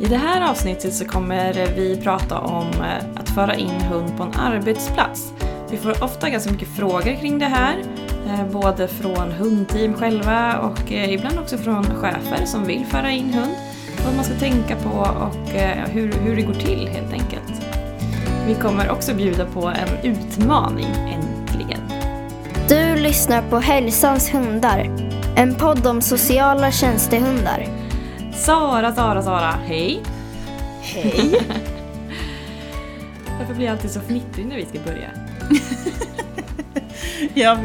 I det här avsnittet så kommer vi prata om eh, att föra in hund på en arbetsplats. Vi får ofta ganska mycket frågor kring det här. Eh, både från hundteam själva och eh, ibland också från chefer som vill föra in hund. Vad man ska tänka på och hur, hur det går till helt enkelt. Vi kommer också bjuda på en utmaning, äntligen. Du lyssnar på Hälsans hundar. En podd om sociala tjänstehundar. Sara, Sara, Sara, hej! Hej! Varför blir jag alltid så fnittrig när vi ska börja? Ja,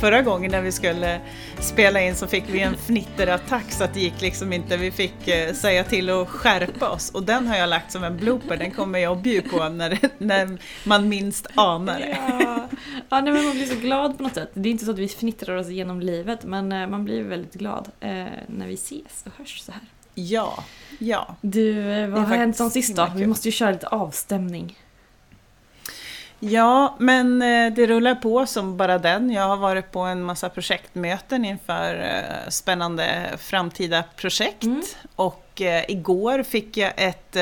förra gången när vi skulle spela in så fick vi en fnitterattack så att det gick liksom inte. Vi fick eh, säga till och skärpa oss och den har jag lagt som en blooper. Den kommer jag att bjuda på när, när man minst anar det. Ja, ja nej, men man blir så glad på något sätt. Det är inte så att vi fnittrar oss genom livet men eh, man blir väldigt glad eh, när vi ses och hörs så här. Ja, ja. Du, eh, vad har hänt som sist då? Vi måste ju köra lite avstämning. Ja, men eh, det rullar på som bara den. Jag har varit på en massa projektmöten inför eh, spännande framtida projekt. Mm. Och igår fick jag ett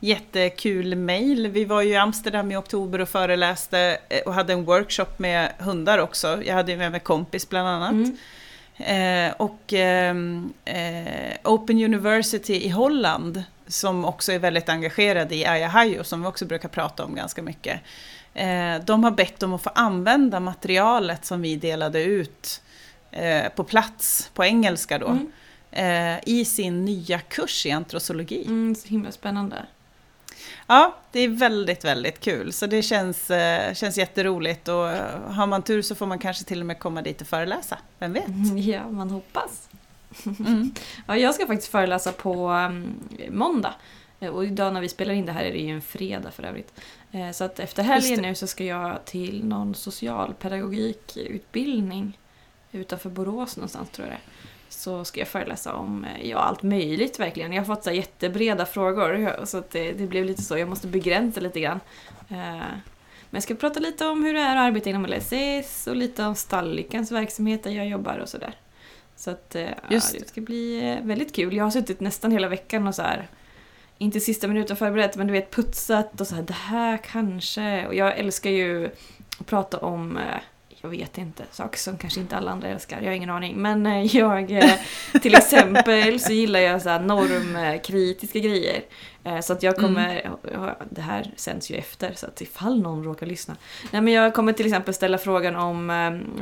jättekul mail. Vi var ju i Amsterdam i oktober och föreläste och hade en workshop med hundar också. Jag hade ju med mig kompis bland annat. Mm. Eh, och ehm, eh, Open University i Holland, som också är väldigt engagerade i Ayahayo, som vi också brukar prata om ganska mycket. Eh, de har bett om att få använda materialet som vi delade ut eh, på plats, på engelska då, Mm. eh, i sin nya kurs i antrosologi. Mm, så himla spännande. Ja, det är väldigt, väldigt kul. Så det känns, eh, känns jätteroligt och eh, har man tur så får man kanske till och med komma dit och föreläsa. Vem vet? Mm, Ja, man hoppas. Mm. Ja, jag ska faktiskt föreläsa på um, måndag. Eh, Och idag när vi spelar in det här är det ju en fredag för övrigt. Så att efter helgen nu så ska jag till någon socialpedagogikutbildning utanför Borås någonstans tror jag det är. Så ska jag föreläsa om eh, ja, allt möjligt verkligen. Jag har fått så jättebreda frågor så att det, det blev lite så, jag måste begränsa lite grann. Eh, Men jag ska prata lite om hur det är att arbeta inom LSS och lite om Stallikens verksamhet där jag jobbar och sådär. Så att eh, ja, det ska bli väldigt kul. Jag har suttit nästan hela veckan och så här inte sista minuten förberett, men du vet putsat och så här, det här kanske. Och jag älskar ju att prata om, jag vet inte, saker som kanske inte alla andra älskar, jag har ingen aning. Men eh, jag, eh, till exempel så gillar jag så här normkritiska grejer. Eh, Så att jag kommer, ja, det här sänds ju efter så att ifall någon råkar lyssna. Nej men jag kommer till exempel ställa frågan om,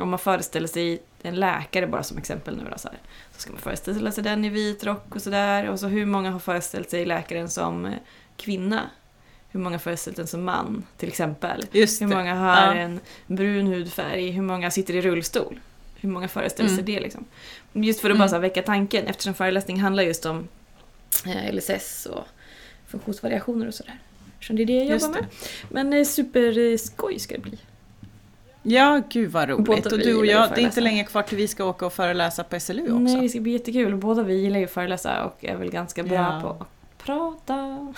om man föreställer sig en läkare bara som exempel nu då så här. Så ska man föreställa sig den i vit rock och sådär. Och så hur många har föreställt sig läkaren som kvinna? Hur många har föreställt den som man, till exempel? Just Hur många har Ja. en brun hudfärg? Hur många sitter i rullstol? Hur många föreställer sig Mm. det liksom? Just för att bara så här väcka tanken eftersom föreläsningen handlar just om eh, LSS och funktionsvariationer och sådär. Så det är det jag jobbar det. med. Men eh, superskoj ska det bli. Ja, gud vad roligt. Båda Och du och jag, det är inte länge kvar till vi ska åka och föreläsa på SLU också. Nej, det ska bli jättekul. Båda vi gillar ju att föreläsa och är väl ganska bra Ja. på prata.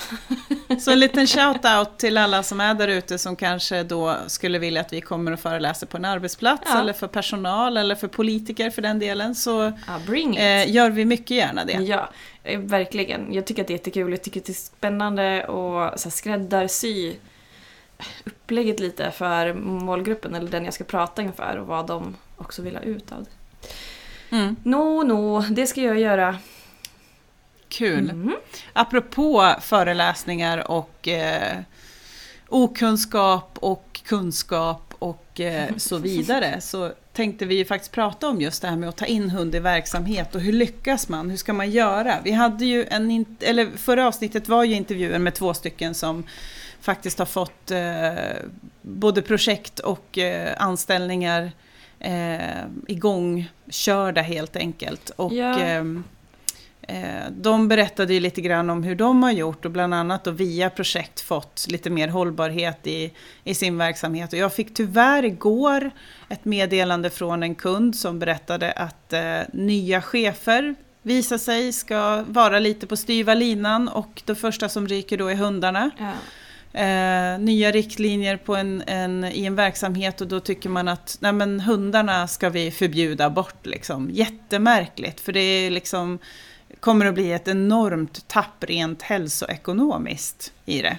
Så en liten shout-out till alla som är där ute som kanske då skulle vilja att vi kommer och föreläser på en arbetsplats Ja. eller för personal eller för politiker för den delen så Ja, eh, gör vi mycket gärna det. Ja, eh, verkligen. Jag tycker att det är jättekul. Jag tycker att det är spännande att så här, skräddarsy upplägget lite för målgruppen eller den jag ska prata inför och vad de också vill ha ut av det. Mm, Nå, nå, det ska jag göra. Kul. Mm. Apropå föreläsningar och eh, okunskap och kunskap och eh, så vidare så tänkte vi ju faktiskt prata om just det här med att ta in hund i verksamhet och hur lyckas man? Hur ska man göra? Vi hade ju en, eller förra avsnittet var ju intervjuer med två stycken som faktiskt har fått eh, både projekt och eh, anställningar eh, igångkörda helt enkelt. Och, Ja. Eh, De berättade ju lite grann om hur de har gjort och bland annat då via projekt fått lite mer hållbarhet i, i sin verksamhet. Och jag fick tyvärr igår ett meddelande från en kund som berättade att eh, nya chefer visar sig ska vara lite på styva linan och det första som ryker då är hundarna. Ja. Eh, nya riktlinjer på en, en, i en verksamhet och då tycker man att nej men, hundarna ska vi förbjuda bort. Liksom. Jättemärkligt för det är liksom kommer att bli ett enormt tapp rent hälsoekonomiskt i det.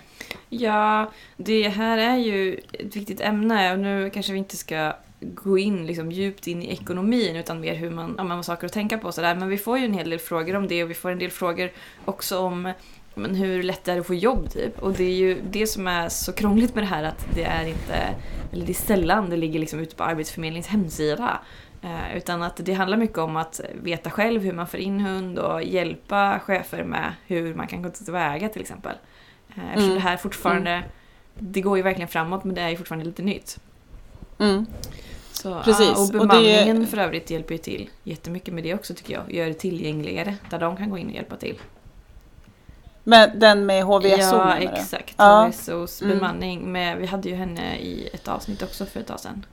Ja, det här är ju ett viktigt ämne och nu kanske vi inte ska gå in liksom djupt in i ekonomin utan mer hur man, ja, man har saker att tänka på och sådär. Men vi får ju en hel del frågor om det och vi får en del frågor också om men hur lätt det är att få jobb typ. Och det är ju det som är så krångligt med det här att det är inte, eller det är sällan det ligger liksom ute på Arbetsförmedlingens hemsida. Eh, utan att det handlar mycket om att veta själv hur man får in hund och hjälpa chefer med hur man kan gå tillväga till exempel. Eh, eftersom Mm. det här fortfarande, det går ju verkligen framåt men det är ju fortfarande lite nytt. Mm. Så, Precis, Ja, och och det- bemanningen för övrigt hjälper ju till jättemycket med det också tycker jag. Gör det tillgängligare där de kan gå in och hjälpa till. Men den med HVSO Ja, exakt. Ja. HSOs Mm. bemanning. Med, vi hade ju henne i ett avsnitt också för ett tag sedan.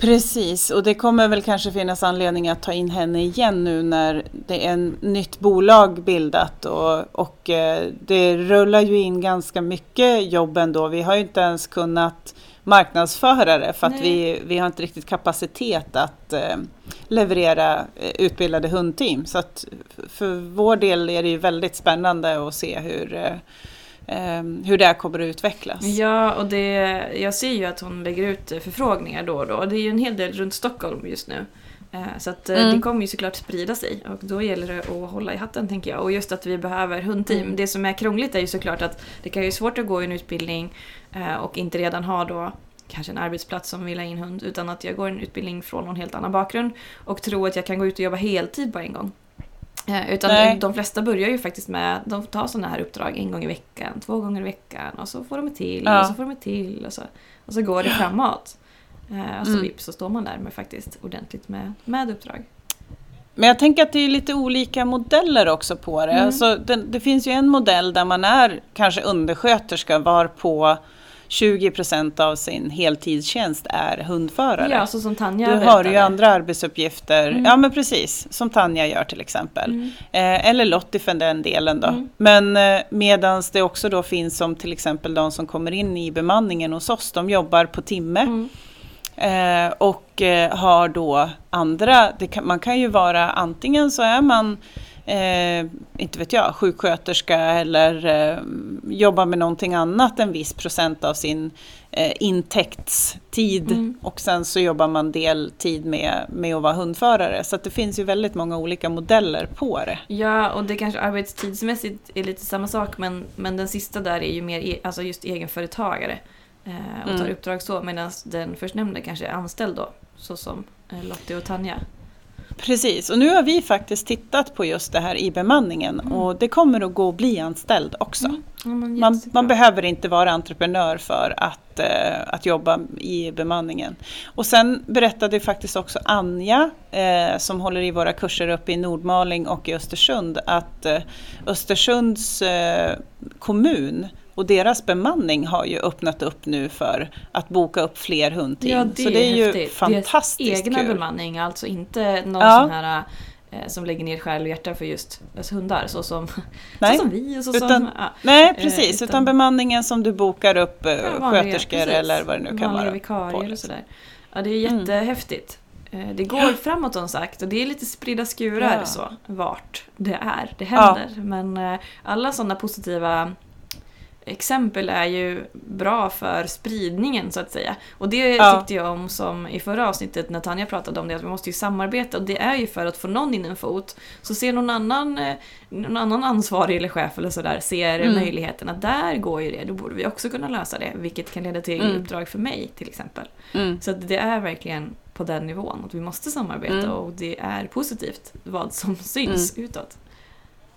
Precis, och det kommer väl kanske finnas anledning att ta in henne igen nu när det är en nytt bolag bildat och, och eh, det rullar ju in ganska mycket jobb ändå. Vi har ju inte ens kunnat marknadsföra det för att Nej. vi, vi har inte riktigt kapacitet att eh, leverera eh, utbildade hundteam. Så att för vår del är det ju väldigt spännande att se hur, hur det här kommer att utvecklas. Ja, och det, jag ser ju att hon lägger ut förfrågningar då och då. Det är ju en hel del runt Stockholm just nu. Eh, Så att eh, Mm. det kommer ju såklart sprida sig och då gäller det att hålla i hatten tänker jag. Och just att vi behöver hundteam. Mm. Det som är krångligt är ju såklart att det kan ju vara svårt att gå en utbildning eh, och inte redan ha då kanske en arbetsplats som vill ha in hund utan att jag går en utbildning från någon helt annan bakgrund och tror att jag kan gå ut och jobba heltid på en gång. Eh, utan Nej. de flesta börjar ju faktiskt med, de tar sådana här uppdrag en gång i veckan, två gånger i veckan och så får de ett till ja. och så får de ett till och så, och så går det framåt. Eh, och så mm. vips så står man där med faktiskt ordentligt med, med uppdrag. Men jag tänker att det är lite olika modeller också på det. Mm. Alltså, det. det. finns ju en modell där man är kanske undersköterska varpå 20 % av sin heltidstjänst är hundförare. Ja, så som Tanja Du har ju andra arbetsuppgifter, mm. ja men precis, som Tanja gör till exempel. Mm. Eh, eller Lottie för den delen då. Mm. Men eh, medan det också då finns som till exempel de som kommer in i bemanningen hos oss, de jobbar på timme. Mm. Eh, och eh, har då andra, kan, man kan ju vara antingen så är man eh, inte vet jag, sjuksköterska eller eh, jobbar med någonting annat en viss procent av sin eh, intäktstid Mm. och sen så jobbar man deltid med, med att vara hundförare. Så det finns ju väldigt många olika modeller på det. Ja, och det kanske arbetstidsmässigt är lite samma sak men, men den sista där är ju mer e- alltså just egenföretagare. Eh, och tar Mm. uppdrag så medan den förstnämnde kanske är anställd då. Så som eh, Lottie och Tanja. Precis, och nu har vi faktiskt tittat på just det här i bemanningen Mm. och det kommer att gå att bli anställd också. Mm. Ja, Man, man behöver inte vara entreprenör för att, eh, att jobba i bemanningen. Och sen berättade faktiskt också Anja, eh, som håller i våra kurser uppe i Nordmaling och i Östersund, att eh, Östersunds eh, kommun och deras bemanning har ju öppnat upp nu för att boka upp fler hundteam. Ja, det Så det är ju häftigt. fantastiskt Deras egna kul. bemanning, alltså inte någon Ja. sån här eh, som lägger ner själ och hjärta för just hundar. Så som, Nej. så som vi och så Utan- som... Ja, Nej, Eh, precis. utan, utan- bemanningen som du bokar upp eh, Ja, vanliga- sköterskor precis. eller vad det nu kan vanliga vara. vikarier på, och liksom. sådär. Ja, det är Mm. jättehäftigt. Eh, Det går framåt som sagt och det är lite spridda skurar Ja. så, vart det är. Det händer. Men alla sådana positiva exempel är ju bra för spridningen så att säga. Och det Ja. tyckte jag om som i förra avsnittet när Tanja pratade om det, att vi måste ju samarbeta och det är ju för att få någon in en fot. Så ser någon annan, eh, någon annan ansvarig eller chef eller sådär ser Mm. att där går ju det, då borde vi också kunna lösa det. Vilket kan leda till Mm. uppdrag för mig till exempel. Mm. Så det är verkligen på den nivån att vi måste samarbeta Mm. och det är positivt vad som syns utåt.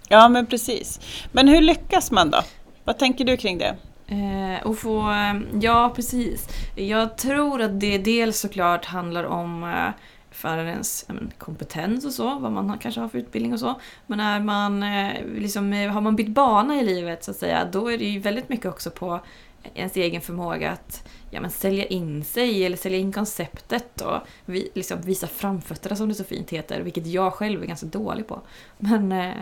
Ja, men precis. Men hur lyckas man då? Vad tänker du kring det? Eh, och få, eh, ja precis. Jag tror att det dels såklart handlar om eh, förarens men, kompetens och så, vad man har, kanske har för utbildning och så. Men är man, eh, liksom, eh, har man bytt bana i livet så att säga, då är det ju väldigt mycket också på ens egen förmåga att ja, men, sälja in sig eller sälja in konceptet och vi, liksom, visa framfötterna som det så fint heter, vilket jag själv är ganska dålig på. Men Eh,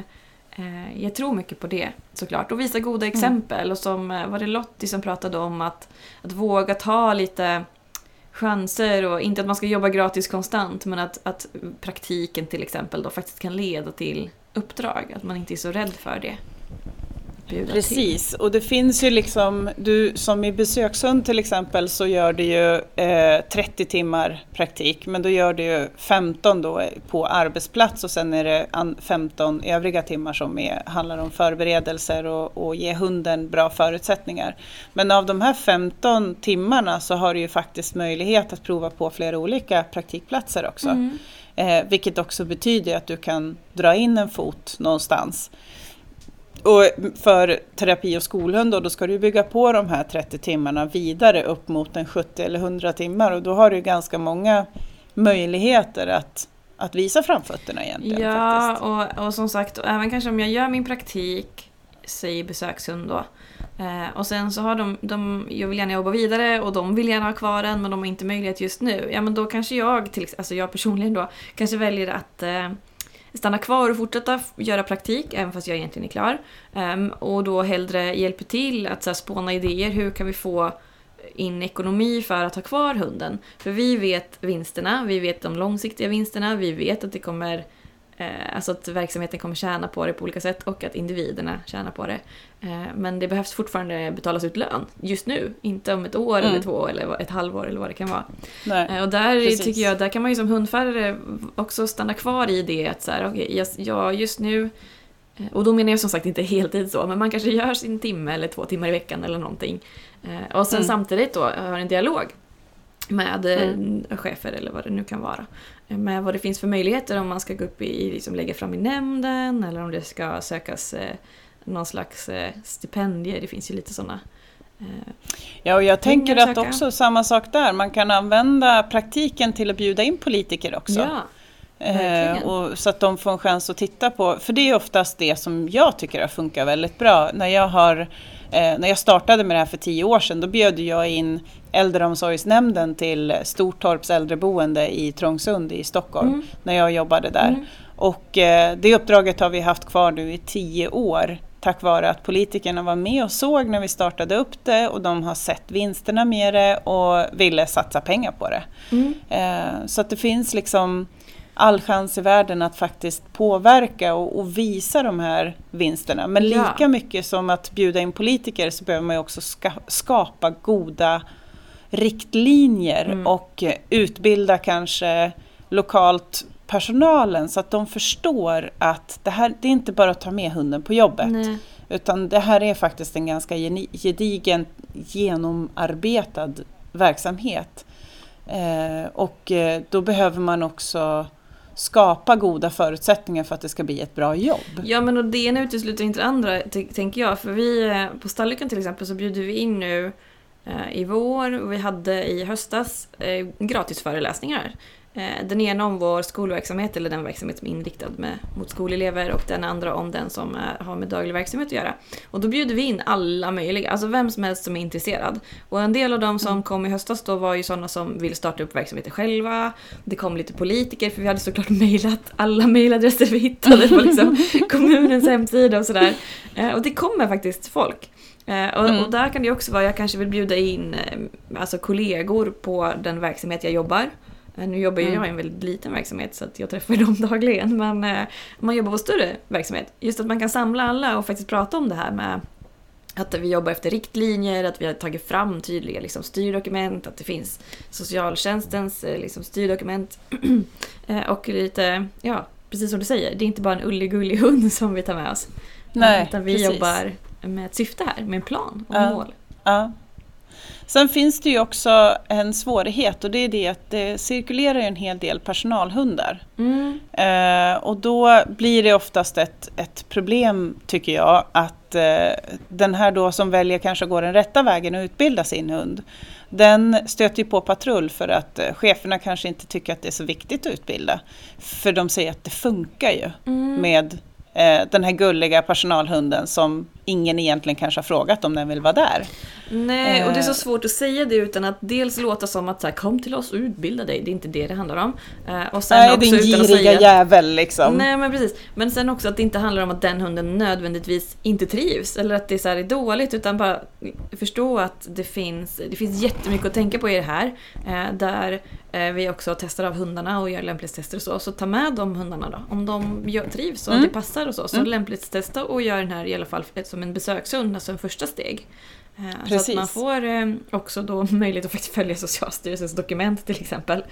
jag tror mycket på det såklart. Och visa goda exempel. Och som eh, var det Lottie som pratade om att, att våga ta lite chanser och inte att man ska jobba gratis konstant men att, att praktiken till exempel då faktiskt kan leda till uppdrag. Att man inte är så rädd för det. Bjuda Precis, till. och det finns ju liksom, du som i besökshund till exempel så gör du ju eh, 30 timmar praktik men då gör du ju 15 då på arbetsplats och sen är det 15 övriga timmar som är, handlar om förberedelser och, och ge hunden bra förutsättningar. Men av de här 15 timmarna så har du ju faktiskt möjlighet att prova på flera olika praktikplatser också. Mm. Eh, vilket också betyder att du kan dra in en fot någonstans. Och för terapi och skolhund då, då ska du bygga på de här 30 timmarna vidare upp mot en 70 eller 100 timmar och då har du ganska många möjligheter att, att visa framfötterna egentligen. Ja, och, och som sagt, och även kanske om jag gör min praktik, säg besökshund då, eh, och sen så har de, de, jag vill gärna jobba vidare och de vill gärna ha kvar den men de har inte möjlighet just nu. Ja men då kanske jag, till, alltså jag personligen då, kanske väljer att eh, stanna kvar och fortsätta göra praktik, även fast jag egentligen är klar. Um, och då hellre hjälper till att så här, spåna idéer. Hur kan vi få in ekonomi för att ha kvar hunden? För vi vet vinsterna, vi vet de långsiktiga vinsterna, vi vet att det kommer alltså att verksamheten kommer tjäna på det på olika sätt och att individerna tjänar på det. Eh, men det behövs fortfarande betalas ut lön just nu, inte om ett år mm. eller två eller ett halvår eller vad det kan vara. Nej, eh, och där precis. tycker jag, där kan man ju som hundförare också stanna kvar i det att så här, okay, jag, jag just nu och då menar jag som sagt inte heltid så, men man kanske gör sin timme eller två timmar i veckan eller någonting. Och sen mm. samtidigt då har en dialog med mm. chefer eller vad det nu kan vara med vad det finns för möjligheter om man ska gå upp i, liksom lägga fram i nämnden eller om det ska sökas eh, någon slags eh, stipendier. Det finns ju lite sådana. Eh, ja, och jag tänker att också samma sak där. Man kan använda praktiken till att bjuda in politiker också. Ja. Eh, och, så att de får en chans att titta på, för det är oftast det som jag tycker har funkat väldigt bra. När jag, har, eh, när jag startade med det här för tio år sedan, då bjöd jag in äldreomsorgsnämnden till Stortorps äldreboende i Trångsund i Stockholm, mm. när jag jobbade där. Mm. Och eh, det uppdraget har vi haft kvar nu i tio år tack vare att politikerna var med och såg när vi startade upp det och de har sett vinsterna med det och ville satsa pengar på det. Mm. Eh, så att det finns liksom all chans i världen att faktiskt påverka och, och visa de här vinsterna. Men ja. lika mycket som att bjuda in politiker så behöver man ju också ska, skapa goda riktlinjer mm. och utbilda kanske lokalt personalen så att de förstår att det här det är inte bara att ta med hunden på jobbet. Nej. Utan det här är faktiskt en ganska gedigen genomarbetad verksamhet. Eh, och eh, då behöver man också skapa goda förutsättningar för att det ska bli ett bra jobb. Ja men och det ena utesluter inte det andra tänker jag. För vi eh, på Stallykan till exempel så bjuder vi in nu i vår och vi hade i höstas eh, gratisföreläsningar Eh, den ena om vår skolverksamhet, eller den verksamhet som är inriktad med, mot skolelever och den andra om den som är, har med daglig verksamhet att göra. Och då bjuder vi in alla möjliga, alltså vem som helst som är intresserad. Och en del av de som mm. kom i höstas då var ju sådana som vill starta upp verksamheter själva. Det kom lite politiker, för vi hade såklart mejlat alla mejladresser vi hittade på liksom kommunens hemsida och sådär. Eh, och det kommer faktiskt folk. Eh, och, mm. och, där kan det också vara, jag kanske vill bjuda in alltså kollegor på den verksamhet jag jobbar. Eh, nu jobbar mm. jag i en väldigt liten verksamhet så att jag träffar dem dagligen. Men eh, man jobbar på större verksamhet. Just att man kan samla alla och faktiskt prata om det här med att vi jobbar efter riktlinjer, att vi har tagit fram tydliga liksom, styrdokument, att det finns socialtjänstens eh, liksom, styrdokument. och lite, ja, precis som du säger, det är inte bara en ullig-gullig hund som vi tar med oss. Nej, utan vi precis. jobbar med ett syfte här, med en plan och ja. mål. Ja. Sen finns det ju också en svårighet och det är det att det cirkulerar en hel del personalhundar. Mm. Eh, och då blir det oftast ett, ett problem tycker jag att eh, den här då som väljer kanske går den rätta vägen och utbilda sin hund. Den stöter ju på patrull för att eh, cheferna kanske inte tycker att det är så viktigt att utbilda. För de säger att det funkar ju mm. med eh, den här gulliga personalhunden som ingen egentligen kanske har frågat om den vill vara där. Nej, och det är så Eh. svårt att säga det utan att dels låta som att så här, kom till oss och utbilda dig. Det är inte det det handlar om. Eh, och sen Nej, din giriga säga... jävel liksom. Nej men precis. Men sen också att det inte handlar om att den hunden nödvändigtvis inte trivs eller att det så är dåligt utan bara förstå att det finns, det finns jättemycket att tänka på i det här. Eh, där vi också testar av hundarna och gör lämplighetstester och så. Så ta med de hundarna då. Om de gör, trivs och Mm. det passar och så. Så Mm. lämplighetstesta och gör den här i alla fall som en besökshund, alltså en första steg. Eh, Så att Precis. man får eh, också då möjlighet att faktiskt följa Socialstyrelsens dokument till exempel.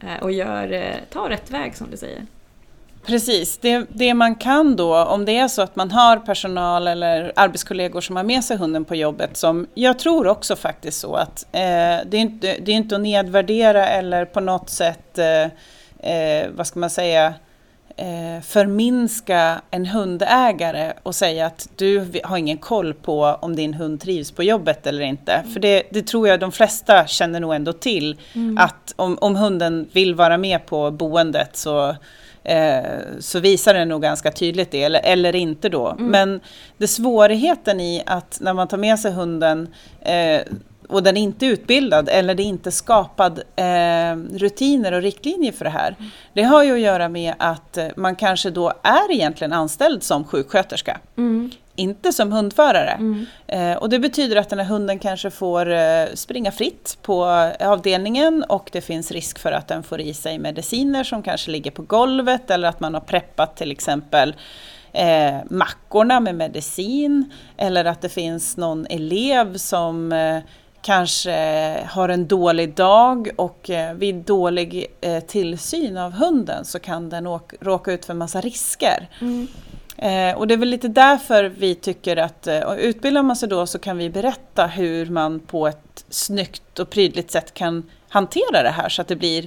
Eh, Och gör, eh, ta rätt väg som du säger. Precis, det, det man kan då, om det är så att man har personal eller arbetskollegor som har med sig hunden på jobbet, som jag tror också faktiskt så att eh, det, är inte, det är inte att nedvärdera eller på något sätt, eh, eh, vad ska man säga, eh, förminska en hundägare och säga att du har ingen koll på om din hund trivs på jobbet eller inte. För det, det tror jag de flesta känner nog ändå till, att om, om hunden vill vara med på boendet så eh, så visar den nog ganska tydligt det, eller, eller inte då. Men det svårigheten i att när man tar med sig hunden eh, och den är inte utbildad eller det är inte skapad eh, rutiner och riktlinjer för det här. Det har ju att göra med att eh, man kanske då är egentligen anställd som sjuksköterska. Mm. Inte som hundförare. Mm. Eh, och det betyder att den här hunden kanske får eh, springa fritt på avdelningen och det finns risk för att den får i sig mediciner som kanske ligger på golvet eller att man har preppat till exempel eh, mackorna med medicin eller att det finns någon elev som eh, kanske har en dålig dag och eh, vid dålig eh, tillsyn av hunden så kan den åka, råka ut för massa risker. Mm. Eh, och det är väl lite därför vi tycker att eh, utbildar man sig då så kan vi berätta hur man på ett snyggt och prydligt sätt kan hantera det här så att det blir,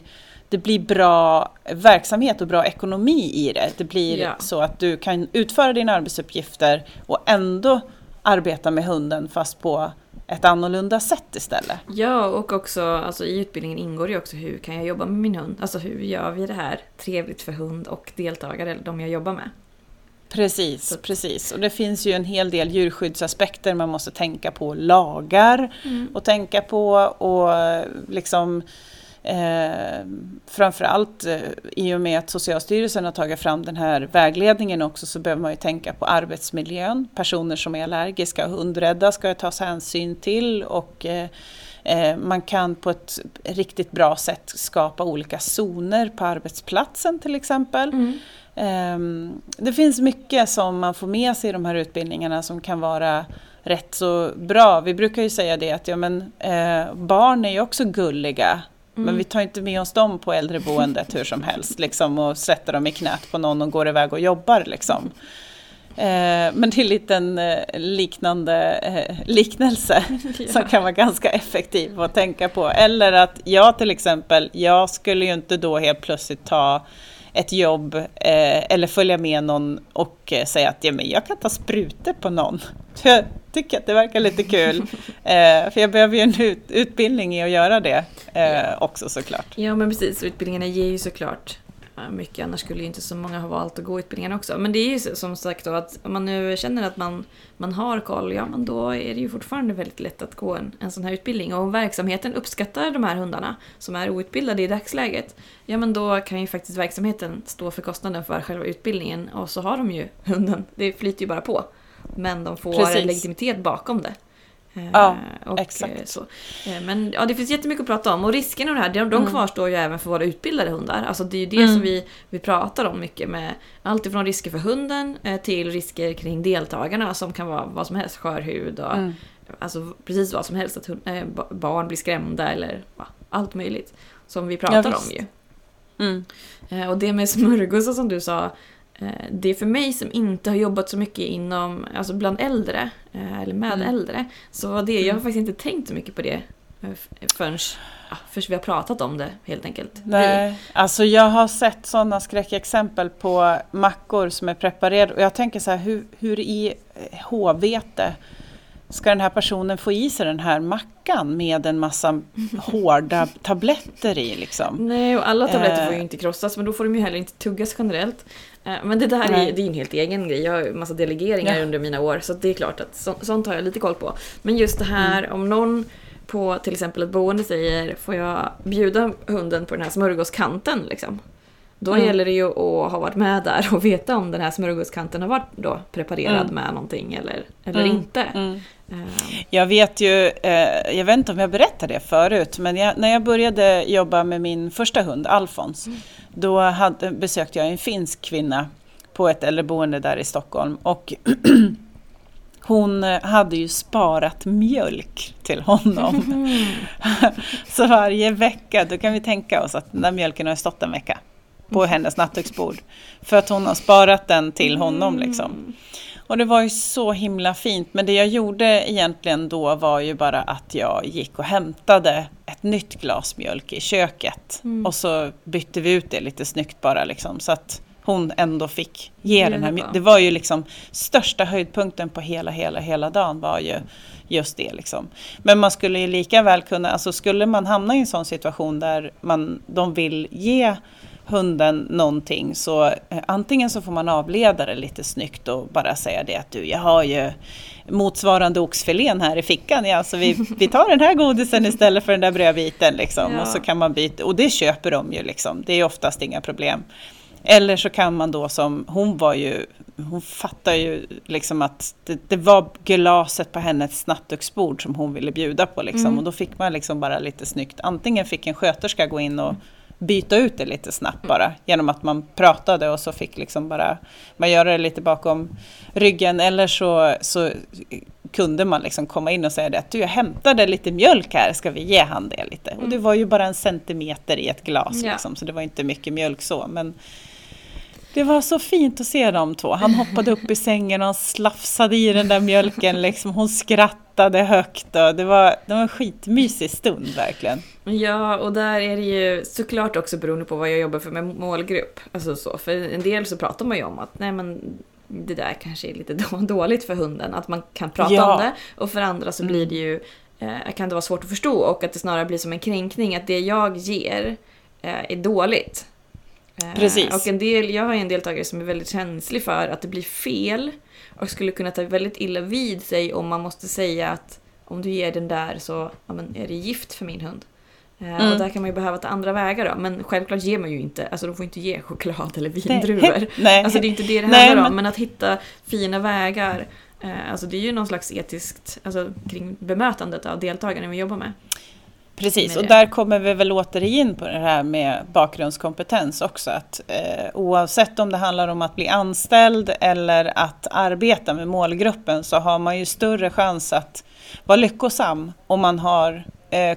det blir bra verksamhet och bra ekonomi i det. Det blir Ja. så att du kan utföra dina arbetsuppgifter och ändå arbeta med hunden fast på ett annorlunda sätt istället. Ja, och också alltså, i utbildningen ingår ju också hur kan jag jobba med min hund? Alltså hur gör vi det här trevligt för hund och deltagare, eller de jag jobbar med? Precis, precis. Och det finns ju en hel del djurskyddsaspekter man måste tänka på. Lagar och tänka på och liksom eh, framförallt eh, i och med att Socialstyrelsen har tagit fram den här vägledningen också så behöver man ju tänka på arbetsmiljön. Personer som är allergiska och hundrädda ska tas hänsyn till och eh, eh, man kan på ett riktigt bra sätt skapa olika zoner på arbetsplatsen till exempel. Mm. Ehm, Det finns mycket som man får med sig i de här utbildningarna som kan vara rätt så bra. Vi brukar ju säga det att ja, men, eh, barn är ju också gulliga. Men vi tar inte med oss dem på äldreboendet hur som helst liksom, och sätter dem i knät på någon och går iväg och jobbar. Liksom. Eh, men det är en liten eh, liknande eh, liknelse som kan vara ganska effektiv att tänka på. Eller att jag till exempel, jag skulle ju inte då helt plötsligt ta ett jobb eh, eller följa med någon och eh, säga att ja, men jag kan ta sprutor på någon. Jag tycker att det verkar lite kul. Eh, för jag behöver ju en ut, utbildning i att göra det också såklart. Ja men precis, utbildningarna ger ju såklart mycket, annars skulle ju inte så många ha valt att gå utbildningen också. Men det är ju som sagt då att om man nu känner att man, man har koll, ja men då är det ju fortfarande väldigt lätt att gå en, en sån här utbildning. Och om verksamheten uppskattar de här hundarna som är outbildade i dagsläget, ja men då kan ju faktiskt verksamheten stå för kostnaden för själva utbildningen och så har de ju hunden, det flyter ju bara på. Men de får Precis. legitimitet bakom det. Eh, Ja, och, exakt. eh, Så. Eh, Men ja, det finns jättemycket att prata om och riskerna med det här, de, de kvarstår ju även för våra utbildade hundar. Alltså det är ju det Mm. som vi, vi pratar om mycket med allt ifrån risker för hunden eh, till risker kring deltagarna som kan vara vad som helst, skör hud och Mm. alltså precis vad som helst, att hund, eh, ba- barn blir skrämda eller ja, allt möjligt. Som vi Ja, pratar om visst. ju. Mm. Eh, Och det med smörgåsar som du sa, eh, det är för mig som inte har jobbat så mycket inom, alltså bland äldre, eh, eller med Mm. äldre, så var det, jag har faktiskt inte tänkt så mycket på det eh, förrän, ja, förrän vi har pratat om det helt enkelt. Nej, alltså jag har sett sådana skräckexempel på mackor som är preparerade och jag tänker så här, hur, hur i eh, H-vete ska den här personen få i sig den här mackan med en massa hårda tabletter i liksom? Nej, och alla tabletter Eh. får ju inte krossas, men då får de ju heller inte tuggas generellt. Eh, Men det där är, det är en helt egen grej. Jag har ju massa delegeringar Ja. under mina år, så det är klart att så, sånt har jag lite koll på. Men just det här, Mm. om någon på till exempel ett boende säger får jag bjuda hunden på den här smörgåskanten liksom. Då Mm. gäller det ju att ha varit med där och veta om den här smörgåskanten har varit då preparerad Mm. med någonting eller, eller Mm. inte. Mm. Eh, Jag vet ju, eh, jag vet inte om jag berättade det förut, men jag, när jag började jobba med min första hund, Alfons, då hade, besökte jag en finsk kvinna på ett äldreboende där i Stockholm. Och hon hade ju sparat mjölk till honom. Så varje vecka, då kan vi tänka oss att den där mjölken har stått en vecka på hennes nattduksbord. För att hon har sparat den till honom liksom. Och det var ju så himla fint. Men det jag gjorde egentligen då var ju bara att jag gick och hämtade ett nytt glas mjölk i köket. Mm. Och så bytte vi ut det lite snyggt bara liksom. Så att hon ändå fick ge Det den här mjölken. Det var ju liksom största höjdpunkten på hela, hela, hela dagen var ju just det liksom. Men man skulle ju lika väl kunna, alltså skulle man hamna i en sån situation där man, de vill ge hunden någonting så eh, antingen så får man avleda det lite snyggt och bara säga det att du, jag har ju motsvarande oxfilén här i fickan, ja, så vi, vi tar den här godisen istället för den där brödbiten liksom. Ja. Och så kan man byta, och det köper de ju liksom, det är oftast inga problem. Eller så kan man då som, hon var ju, hon fattar ju liksom att det, det var glaset på hennes nattduksbord som hon ville bjuda på liksom. Mm. Och då fick man liksom bara lite snyggt, antingen fick en sköterska gå in och byta ut det lite snabbt bara genom att man pratade och så fick liksom bara man göra det lite bakom ryggen eller så, så kunde man liksom komma in och säga det att du jag hämtade lite mjölk här, ska vi ge han det lite? Och det var ju bara en centimeter i ett glas Ja. liksom, så det var inte mycket mjölk så men det var så fint att se de två. Han hoppade upp i sängen och han slafsade i den där mjölken. Liksom. Hon skrattade högt. Och det, var, det var en skitmysig stund verkligen. Ja, och där är det ju såklart också beroende på vad jag jobbar för med målgrupp. Alltså så, för en del så pratar man ju om att nej men det där kanske är lite då- dåligt för hunden, att man kan prata Ja. om det. Och för andra så blir det ju, eh, kan det vara svårt att förstå och att det snarare blir som en kränkning, att det jag ger eh, är dåligt. Eh, Precis. Och en del, jag har en deltagare som är väldigt känslig för att det blir fel och skulle kunna ta väldigt illa vid sig om man måste säga att om du ger den där så ja, men är det gift för min hund. Eh, Mm. Och där kan man ju behöva ta andra vägar då. Men självklart ger man ju inte, alltså de får inte ge choklad eller vindruvor. Nej. Alltså det är inte det det handlar om, men- men att hitta fina vägar. eh, Alltså det är ju någon slags etiskt, alltså kring bemötandet av deltagarna vi jobbar med. Precis, och det. där kommer vi väl åter in på det här med bakgrundskompetens också. Att, eh, oavsett om det handlar om att bli anställd eller att arbeta med målgruppen så har man ju större chans att vara lyckosam om man har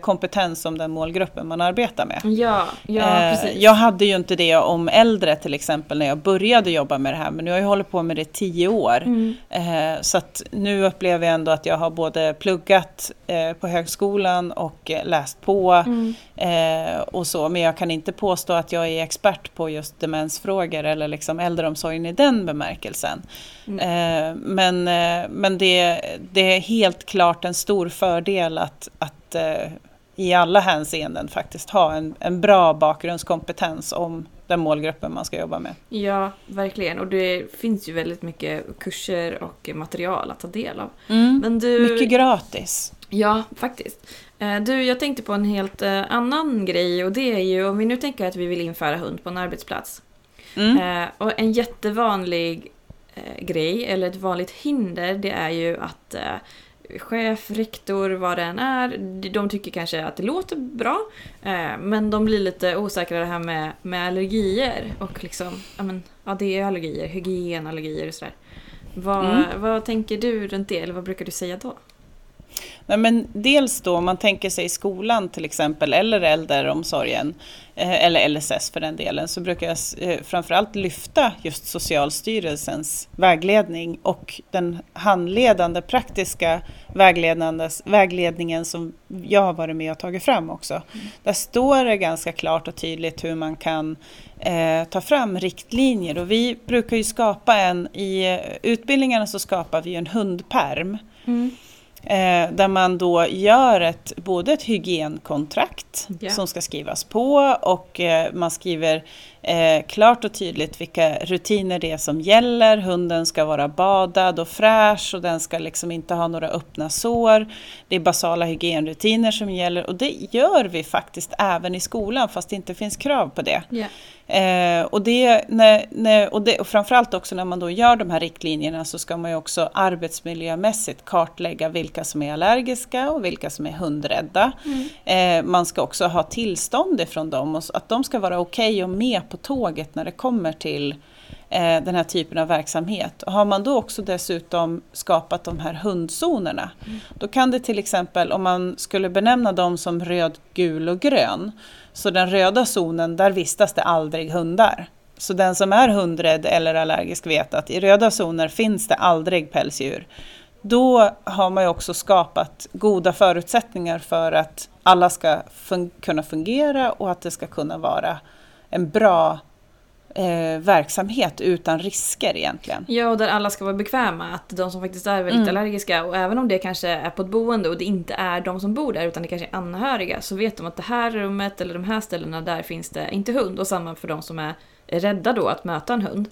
kompetens om den målgruppen man arbetar med. Ja, ja Eh, precis. Jag hade ju inte det om äldre till exempel när jag började jobba med det här men nu har jag hållit på med det i tio år. Mm. Eh, Så att nu upplever jag ändå att jag har både pluggat eh, på högskolan och eh, läst på Mm. eh, och så. Men jag kan inte påstå att jag är expert på just demensfrågor eller liksom äldreomsorgen i den bemärkelsen. Mm. Eh, Men, eh, men det, det är helt klart en stor fördel att, att eh, i alla hänseenden faktiskt ha en, en bra bakgrundskompetens om den målgruppen man ska jobba med. Ja, verkligen. Och det finns ju väldigt mycket kurser och material att ta del av. Mm. Men du... Mycket gratis. Ja, faktiskt. Eh, Du, jag tänkte på en helt eh, annan grej och det är ju om vi nu tänker att vi vill införa hund på en arbetsplats. Mm. Eh, och en jättevanlig grej, eller ett vanligt hinder, det är ju att chef, rektor, vad det än är, de- tycker kanske att det låter bra, eh, men de blir lite osäkra det här med, med allergier och liksom, ja men, ja det är allergier, hygienallergier och sådär. Vad, Mm. vad tänker du runt det, eller vad brukar du säga då? Nej, men dels då om man tänker sig skolan till exempel eller äldreomsorgen eh, eller LSS för den delen så brukar jag eh, framförallt lyfta just Socialstyrelsens vägledning och den handledande praktiska vägledningen som jag har varit med och tagit fram också. Där står det ganska klart och tydligt hur man kan eh, ta fram riktlinjer. Och vi brukar ju skapa en, i utbildningarna så skapar vi en hundperm Eh, där man då gör ett, både ett hygienkontrakt Ja. som ska skrivas på och eh, man skriver eh, klart och tydligt vilka rutiner det är som gäller. Hunden ska vara badad och fräsch och den ska liksom inte ha några öppna sår. Det är basala hygienrutiner som gäller och det gör vi faktiskt även i skolan fast det inte finns krav på det. Ja. Eh, och, det, när, när, och, det, och framförallt också när man då gör de här riktlinjerna så ska man ju också arbetsmiljömässigt kartlägga vilka som är allergiska och vilka som är hundrädda. Eh, man ska också ha tillstånd ifrån dem och att de ska vara okej och med på tåget när det kommer till eh, den här typen av verksamhet. Och har man då också dessutom skapat de här hundzonerna, då kan det till exempel, om man skulle benämna dem som röd, gul och grön, så den röda zonen, där vistas det aldrig hundar. Så den som är hundrädd eller allergisk vet att i röda zoner finns det aldrig pälsdjur. Då har man ju också skapat goda förutsättningar för att alla ska fun- kunna fungera och att det ska kunna vara en bra eh, verksamhet utan risker egentligen. Ja, och där alla ska vara bekväma. Att de som faktiskt är väldigt Mm. allergiska, och även om det kanske är på ett boende och det inte är de som bor där utan det kanske är anhöriga, så vet de att det här rummet eller de här ställena, där finns det inte hund. Och samma för de som är rädda då att möta en hund.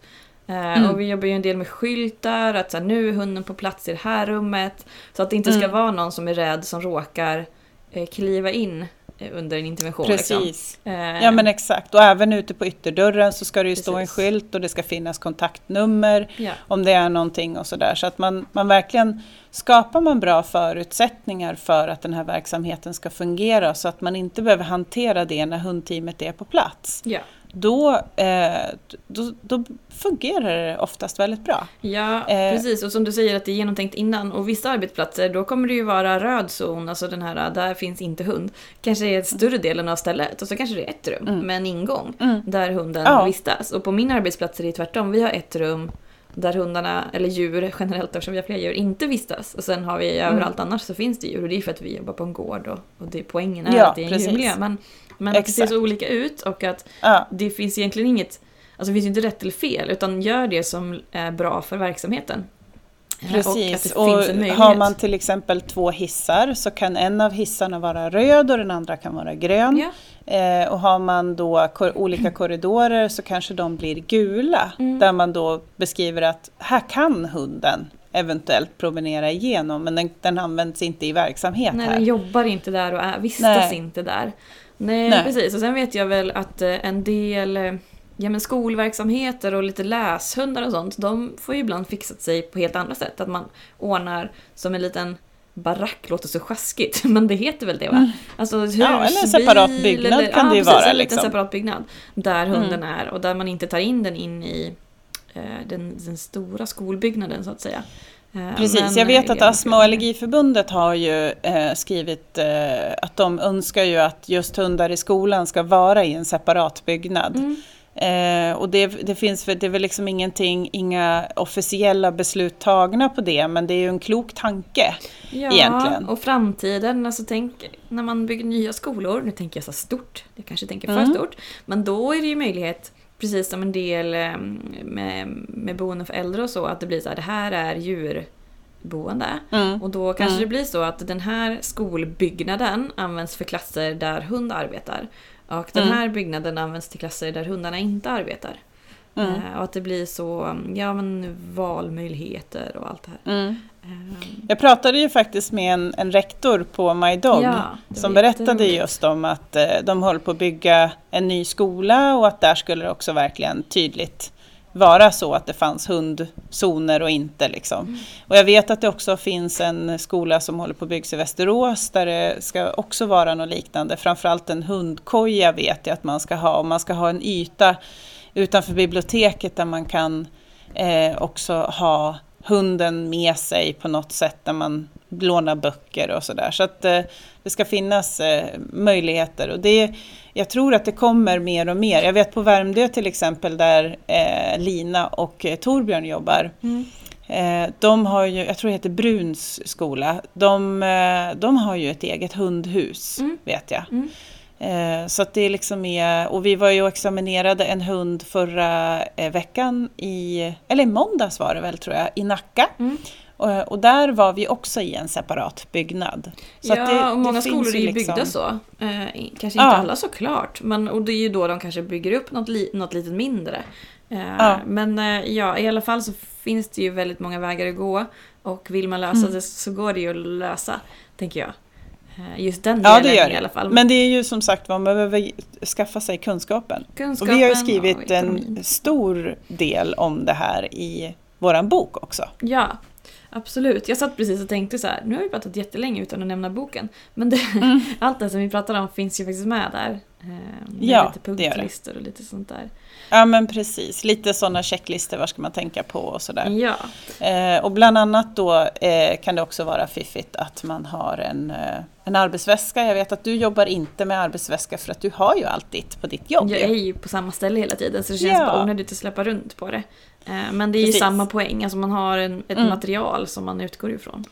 Eh, Mm. Och vi jobbar ju en del med skyltar, att så här, nu är hunden på plats i det här rummet. Så att det inte ska Mm. vara någon som är rädd som råkar eh, kliva in under en intervention. Liksom. Precis. Eh, Ja men exakt, och även ute på ytterdörren så ska det ju stå en Precis. skylt och det ska finnas kontaktnummer ja. om det är någonting och sådär. Så att man, man verkligen skapar man bra förutsättningar för att den här verksamheten ska fungera så att man inte behöver hantera det när hundteamet är på plats. Ja. Då, eh, då, då fungerar det oftast väldigt bra. Ja, Eh. precis. Och som du säger att det är genomtänkt innan. Och vissa arbetsplatser, då kommer det ju vara röd zon, alltså den här, där finns inte hund. Kanske är större delen av stället. Och så kanske det är ett rum Mm. med en ingång Mm. där hunden Ja. vistas. Och på min arbetsplats är det tvärtom. Vi har ett rum där hundarna, eller djur generellt eftersom vi har fler djur, inte vistas. Och sen har vi Mm. överallt annars så finns det djur. Och det är för att vi jobbar på en gård och, och det, poängen är Ja, att det är en precis. djurmiljö. Men, men att det ser Exakt. så olika ut och att Ja. det finns egentligen inget, alltså det finns ju inte rätt eller fel, utan gör det som är bra för verksamheten. Eh, Och Precis, och, möjlighet. har man till exempel två hissar så kan en av hissarna vara röd och den andra kan vara grön. Ja, Eh, och har man då kor- olika korridorer så kanske de blir gula. Mm. Där man då beskriver att här kan hunden eventuellt promenera igenom men den, den används inte i verksamhet nej, här. den jobbar inte där och är, vistas Nej. inte där. Nej, Nej. precis. Och sen vet jag väl att eh, en del eh, ja, men skolverksamheter och lite läshundar och sånt, de får ju ibland fixat sig på helt andra sätt. Att man ordnar som en liten barack låter så sjaskigt, men det heter väl det va? Alltså husbil, Mm. eller en separat byggnad eller, kan ja, det ju precis, vara, En liten liksom. separat byggnad. Där hunden Mm. är och där man inte tar in den in i den, den stora skolbyggnaden så att säga. Eh, Precis, men, jag vet eh, att Astma och Allergiförbundet har ju eh, skrivit eh, att de önskar ju att just hundar i skolan ska vara i en separat byggnad. Mm. Eh, och det, det finns det är väl liksom ingenting, inga officiella beslut tagna på det, men det är ju en klok tanke. Ja, egentligen. och framtiden. Alltså tänk när man bygger nya skolor. Nu tänker jag så stort. Jag kanske tänker för Mm. stort. Men då är det ju möjlighet, precis som en del eh, med, med boende för äldre och så, att det blir så här, det här är djurboende. Mm. Och då kanske Mm. det blir så att den här skolbyggnaden används för klasser där hund arbetar. Och den Mm. här byggnaden används till klasser där hundarna inte arbetar. Mm. Eh, och att det blir så, ja men valmöjligheter och allt det här. Mm. Eh, Jag pratade ju faktiskt med en, en rektor på My Dog Ja, som berättade just om att eh, de håller på att bygga en ny skola och att där skulle det också verkligen tydligt vara så att det fanns hundzoner och inte. Liksom. Mm. Och jag vet att det också finns en skola som håller på att byggas i Västerås där det ska också vara något liknande. Framförallt en hundkoja vet jag att man ska ha och man ska ha en yta utanför biblioteket där man kan eh, också ha hunden med sig på något sätt när man lånar böcker och sådär. Så att eh, det ska finnas eh, möjligheter. Och det, jag tror att det kommer mer och mer. Jag vet på Värmdö till exempel där eh, Lina och Torbjörn jobbar. Mm. De har ju, jag tror det heter Bruns skola, de, de har ju ett eget hundhus Mm. vet jag. Mm. Eh, så att det liksom är, och vi var ju och examinerade en hund förra eh, veckan i, eller i måndags var det väl tror jag, i Nacka. Mm. Och, och där var vi också i en separat byggnad. Så ja, det, och många skolor är ju liksom... byggda så. Eh, kanske inte ja. alla såklart, men och det är ju då de kanske bygger upp något, li, något litet mindre. Eh, ja. Men eh, ja, i alla fall så finns det ju väldigt många vägar att gå. Och vill man lösa mm. det så går det ju att lösa, tänker jag. Eh, just den delen ja, det gör i alla fall. Men det är ju som sagt vad man behöver skaffa sig kunskapen. kunskapen och vi har ju skrivit en stor del om det här i våran bok också. Ja, absolut. Jag satt precis och tänkte så här, nu har vi pratat jättelänge utan att nämna boken. Men det, mm. allt det som vi pratar om finns ju faktiskt med där. Eh, med ja, lite punktlistor och lite sånt där. Ja men precis, lite sådana checklistor, vad ska man tänka på och sådär. Ja. Eh, och bland annat då eh, kan det också vara fiffigt att man har en, eh, en arbetsväska. Jag vet att du jobbar inte med arbetsväska för att du har ju allt ditt på ditt jobb. Jag är ju på samma ställe hela tiden så det känns ja. bara onödigt att släppa runt på det. Eh, men det är precis. ju samma poäng, alltså man har en, ett mm. material som man utgår ifrån.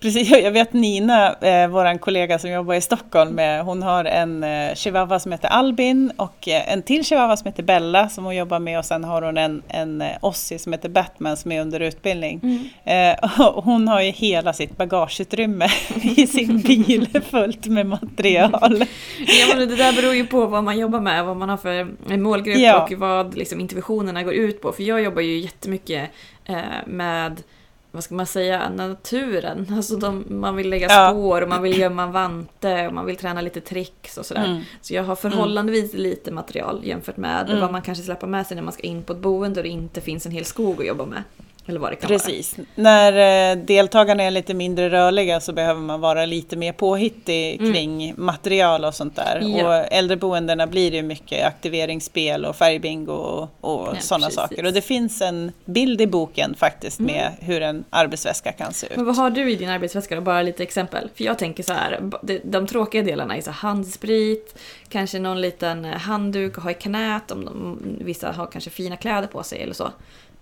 Precis, jag vet Nina, eh, vår kollega som jobbar i Stockholm, med, hon har en eh, chihuahua som heter Albin och eh, en till chihuahua som heter Bella som hon jobbar med och sen har hon en, en eh, Ossie som heter Batman som är under utbildning. Mm. Eh, hon har ju hela sitt bagageutrymme i sin bil fullt med material. ja, men det där beror ju på vad man jobbar med, vad man har för målgrupp ja. och vad liksom, interventionerna går ut på. För jag jobbar ju jättemycket eh, med vad ska man säga, naturen. Alltså de, man vill lägga spår och man vill gömma vante och man vill träna lite tricks och sådär. Mm. Så jag har förhållandevis mm. lite material jämfört med mm. vad man kanske släpper med sig när man ska in på ett boende och det inte finns en hel skog att jobba med. Eller vad det kan Precis. Vara. När eh, deltagarna är lite mindre rörliga så behöver man vara lite mer påhittig mm. kring mm. material och sånt där. Ja. Och äldreboendena blir det mycket aktiveringsspel och färgbingo och, och ja, sådana saker. Och det finns en bild i boken faktiskt med mm. hur en arbetsväska kan se ut. Men vad har du i din arbetsväska då? Bara lite exempel. För jag tänker så här, de, de tråkiga delarna är så handsprit, kanske någon liten handduk att ha i knät om de, vissa har kanske fina kläder på sig eller så.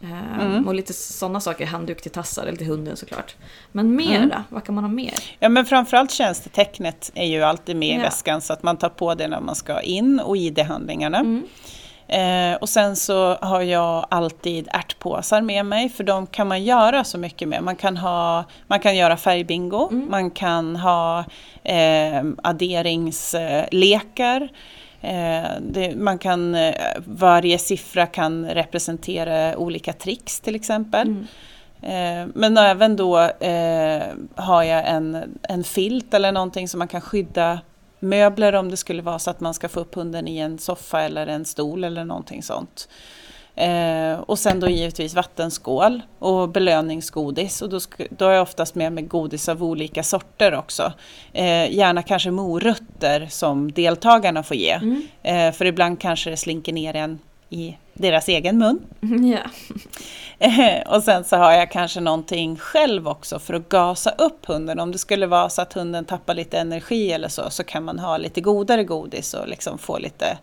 Ehm, mm. Och lite sådana saker, handduk till tassar eller till hunden såklart. Men mer mm. då? Vad kan man ha mer? Ja men framförallt tjänstetecknet är ju alltid med i väskan så att man tar på det när man ska in och ID-handlingarna. Mm. Eh, och sen så har jag alltid ärtpåsar med mig för de kan man göra så mycket med. Man kan, ha, man kan göra färgbingo, mm. man kan ha eh, adderingslekar. Eh, det, man kan, eh, varje siffra kan representera olika tricks till exempel. Mm. Eh, men även då eh, har jag en, en filt eller någonting som man kan skydda möbler om det skulle vara så att man ska få upp hunden i en soffa eller en stol eller någonting sånt. Eh, och sen då givetvis vattenskål och belöningsgodis. Och då, då har jag oftast med mig godis av olika sorter också. Eh, gärna kanske morötter som deltagarna får ge. Mm. Eh, för ibland kanske det slinker ner en i deras egen mun. Yeah. och sen så har jag kanske någonting själv också för att gasa upp hunden. Om det skulle vara så att hunden tappar lite energi eller så, så kan man ha lite godare godis och liksom få lite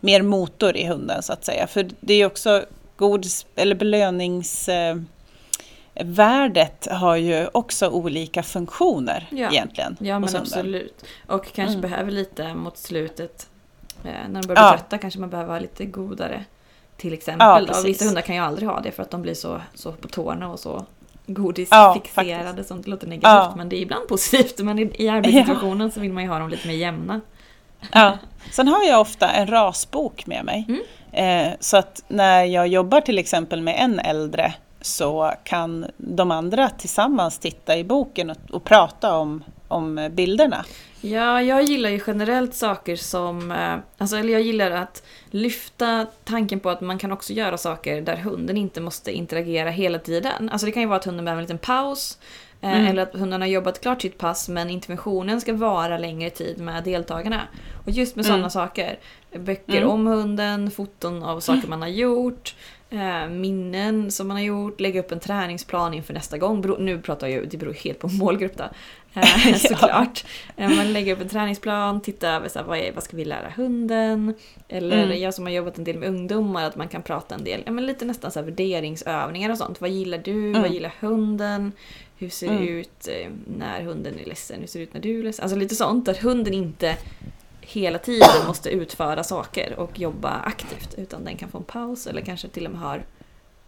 mer motor i hunden så att säga. För det är också godis, eller belöningsvärdet har ju också olika funktioner ja. egentligen. Ja men absolut. Och kanske mm. behöver lite mot slutet, eh, när de börjar bli ja. trötta kanske man behöver ha lite godare. Till exempel. Ja, Vissa hundar kan ju aldrig ha det för att de blir så, så på tårna och så godisfixerade ja, som det låter negativt. Men det är ibland positivt. Men i, i arbetssituationen så vill man ju ha dem lite mer jämna. Ja. Sen har jag ofta en rasbok med mig. Mm. Eh, så att när jag jobbar till exempel med en äldre så kan de andra tillsammans titta i boken och, och prata om, om bilderna. Ja, jag gillar ju generellt saker som... Eh, alltså, eller jag gillar att lyfta tanken på att man kan också göra saker där hunden inte måste interagera hela tiden. Alltså det kan ju vara att hunden behöver en liten paus. Eh, mm. Eller att hunden har jobbat klart sitt pass men interventionen ska vara längre tid med deltagarna. Och just med mm. sådana saker. Böcker mm. om hunden, foton av saker man har gjort. Eh, minnen som man har gjort, lägga upp en träningsplan inför nästa gång. Nu pratar jag ju, det beror helt på målgrupp då. Eh, såklart. ja. Eh, man lägger upp en träningsplan, titta över så här, vad, är, vad ska vi lära hunden? Eller mm. jag som har jobbat en del med ungdomar, att man kan prata en del, ja, men lite nästan så här värderingsövningar och sånt. Vad gillar du? Mm. Vad gillar hunden? Hur ser det mm. ut när hunden är ledsen? Hur ser det ut när du är ledsen? Alltså lite sånt, där hunden inte hela tiden måste utföra saker och jobba aktivt. Utan den kan få en paus eller kanske till och med har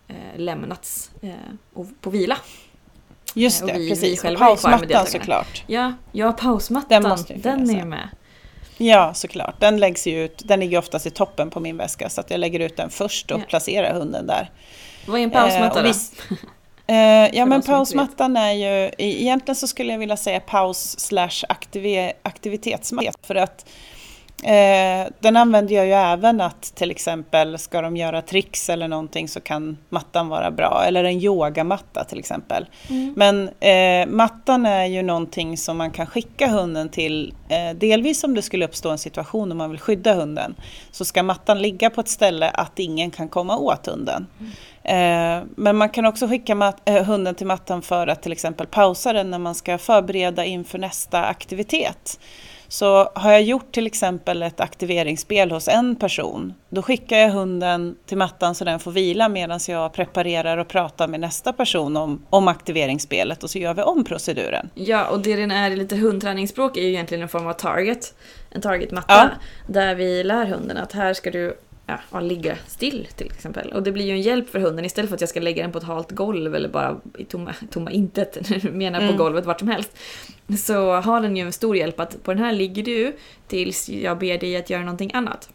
eh, lämnats eh, på vila. Just Och det, vi- vi precis. Och själva pausmattan såklart. Ja, ja pausmattan, Den den, måste ju är ju med. Ja, såklart. Den läggs ju ut. Den ligger oftast i toppen på min väska så att jag lägger ut den först och Ja. placerar hunden där. Vad är en pausmatta Eh, då? Eh, ja men pausmattan är ju, egentligen så skulle jag vilja säga paus slash aktivitetsmatta för att eh, den använder jag ju även att till exempel ska de göra tricks eller någonting så kan mattan vara bra eller en yogamatta till exempel. Mm. Men eh, mattan är ju någonting som man kan skicka hunden till, eh, delvis om det skulle uppstå en situation om man vill skydda hunden, så ska mattan ligga på ett ställe att ingen kan komma åt hunden. Eh, men man kan också skicka eh, hunden till mattan för att till exempel pausa den när man ska förbereda inför nästa aktivitet. Så har jag gjort till exempel ett aktiveringsspel hos en person, då skickar jag hunden till mattan så den får vila medan jag preparerar och pratar med nästa person om, om aktiveringsspelet och så gör vi om proceduren. Ja, och det den är i lite hundträningsspråk är ju egentligen en form av target. En targetmatta. Ja. Där vi lär hunden att här ska du ja, ja, ligga still till exempel. Och det blir ju en hjälp för hunden istället för att jag ska lägga den på ett halt golv eller bara i tomma, tomma intet, menar på Mm. golvet vart som helst. Så har den ju en stor hjälp att på den här ligger du tills jag ber dig att göra någonting annat.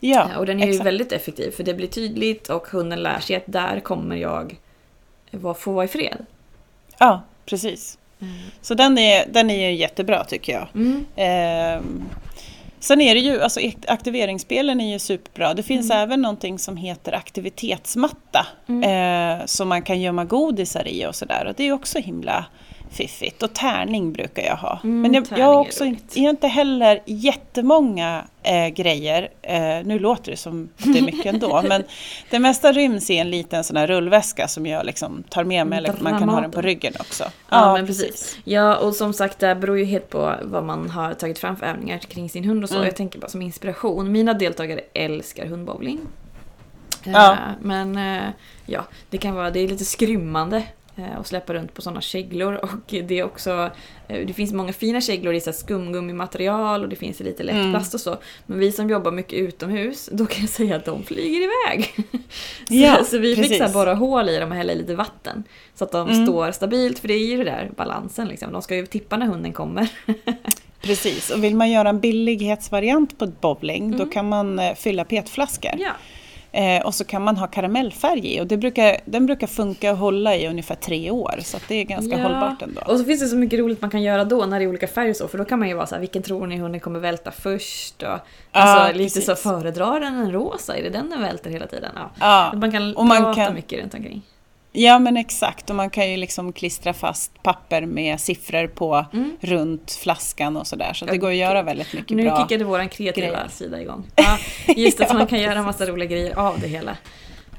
Ja, och den är ju exakt. väldigt effektiv för det blir tydligt och hunden lär sig att där kommer jag få vara i fred. Ja, precis. Så den är, den är ju jättebra tycker jag. Mm. Ehm, sen är det ju, alltså akt- aktiveringsspelen är ju superbra. Det finns även någonting som heter aktivitetsmatta. Eh, som man kan gömma godisar i och sådär. Och det är också himla fiffigt. Och tärning brukar jag ha. Mm, Men jag, jag har också inte, jag har inte heller jättemånga eh, grejer. Eh, nu låter det som det är mycket ändå. men det mesta ryms i en liten sån här rullväska som jag liksom tar med mig. Eller man kan ha den på ryggen också. Ja, men precis. Ja, och som sagt det beror ju helt på vad man har tagit fram för övningar kring sin hund och så. Mm. Jag tänker bara som inspiration. Mina deltagare älskar hundbowling. Ja. Eh, Men eh, ja, det kan vara, det är lite skrymmande eh, att släppa runt på sådana käglor och det är också, eh, det finns många fina käglor i skumgummimaterial och det finns i lite lätt Mm. plast och så. Men vi som jobbar mycket utomhus, då kan jag säga att de flyger iväg. så, Ja, så vi precis. borra hål i dem och hälla i lite vatten. Så att de Mm. står stabilt, för det är ju det där balansen liksom. De ska ju tippa när hunden kommer. Precis, och vill man göra en billighetsvariant på bowling då Mm. kan man eh, fylla petflaskor. ja. Eh, och så kan man ha karamellfärg i och det brukar, den brukar funka och hålla i ungefär tre år så det är ganska Ja. hållbart ändå. Och så finns det så mycket roligt man kan göra då när det är olika färger och så, för då kan man ju vara så här, vilken tror ni hunden kommer välta först? Och, alltså lite precis. så, föredrar den en rosa? Är det den den välter hela tiden? Ja. Ja, Man kan Och man prata kan- mycket runt omkring. Ja men exakt och man kan ju liksom klistra fast papper med siffror på Mm. runt flaskan och sådär så det går att göra väldigt mycket Nu bra. kickade våran kreativa grejer. sida igång. Ja, just att Ja, man kan göra massa roliga grejer av det hela.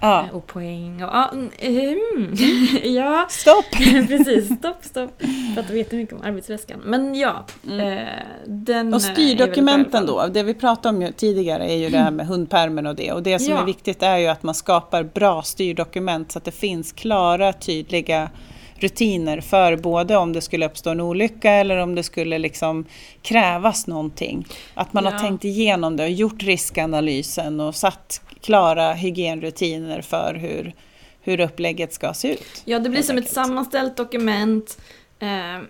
Ja. Och poäng och... Ja, mm, mm, ja Stopp! precis. Stopp, stopp. Pratar jättemycket om arbetsväskan. Men ja, eh, den Och eh, styrdokumenten då, det vi pratade om tidigare är ju det här med hundpärmen och det. Och det som Ja. är viktigt är ju att man skapar bra styrdokument så att det finns klara, tydliga rutiner för både om det skulle uppstå en olycka eller om det skulle liksom krävas någonting. Att man Ja. har tänkt igenom det och gjort riskanalysen och satt klara hygienrutiner för hur, hur upplägget ska se ut. Ja, det blir som ett enkelt. sammanställt dokument. Eh,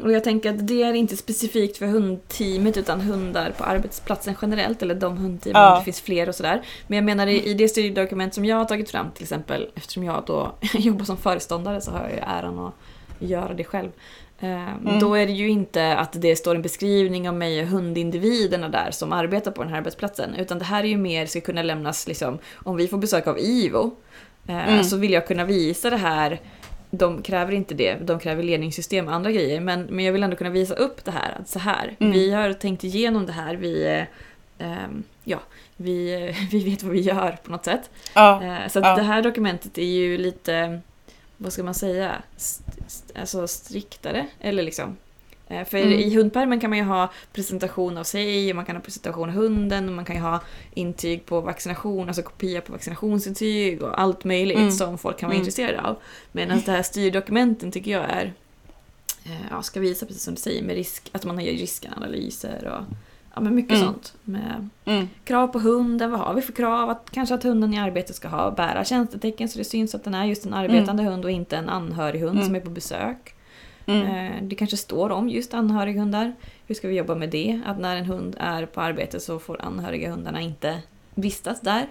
och jag tänker att det är inte specifikt för hundteamet utan hundar på arbetsplatsen generellt, eller de hundteamen, Ja. det finns fler och sådär. Men jag menar i, i det styrdokument som jag har tagit fram till exempel, eftersom jag då jobbar som föreståndare så har jag ju äran att göra det själv. Eh, Då är det ju inte att det står en beskrivning av mig och hundindividerna där som arbetar på den här arbetsplatsen, utan det här är ju mer ska kunna lämnas liksom, om vi får besök av IVO, eh, Mm. så vill jag kunna visa det här de kräver inte det, de kräver ledningssystem och andra grejer. Men, men jag vill ändå kunna visa upp det här. Att så här, Mm. vi har tänkt igenom det här. Vi, ehm, ja, vi, vi vet vad vi gör på något sätt. Ja, Eh, så ja. det här dokumentet är ju lite, vad ska man säga, alltså striktare. Eller liksom. Eh, För Mm. i hundpärmen kan man ju ha presentation av sig, och man kan ha presentation av hunden, och man kan ju ha intyg på vaccination, alltså kopia på vaccinationsintyg och allt möjligt Mm. som folk kan vara Mm. intresserade av. Medan det här styrdokumenten tycker jag är, eh, ja, ska visa precis som du säger, med risk, att man har riskanalyser och ja, men mycket Mm. sånt. Med Mm. krav på hunden, vad har vi för krav? Att, kanske att hunden i arbetet ska ha bära tjänstetecken så det syns att den är just en arbetande hund och inte en anhörig hund Mm. som är på besök. Mm. Eh, Det kanske står om just anhörighundar. Hur ska vi jobba med det? Att när en hund är på arbete så får anhöriga hundarna inte vistas där.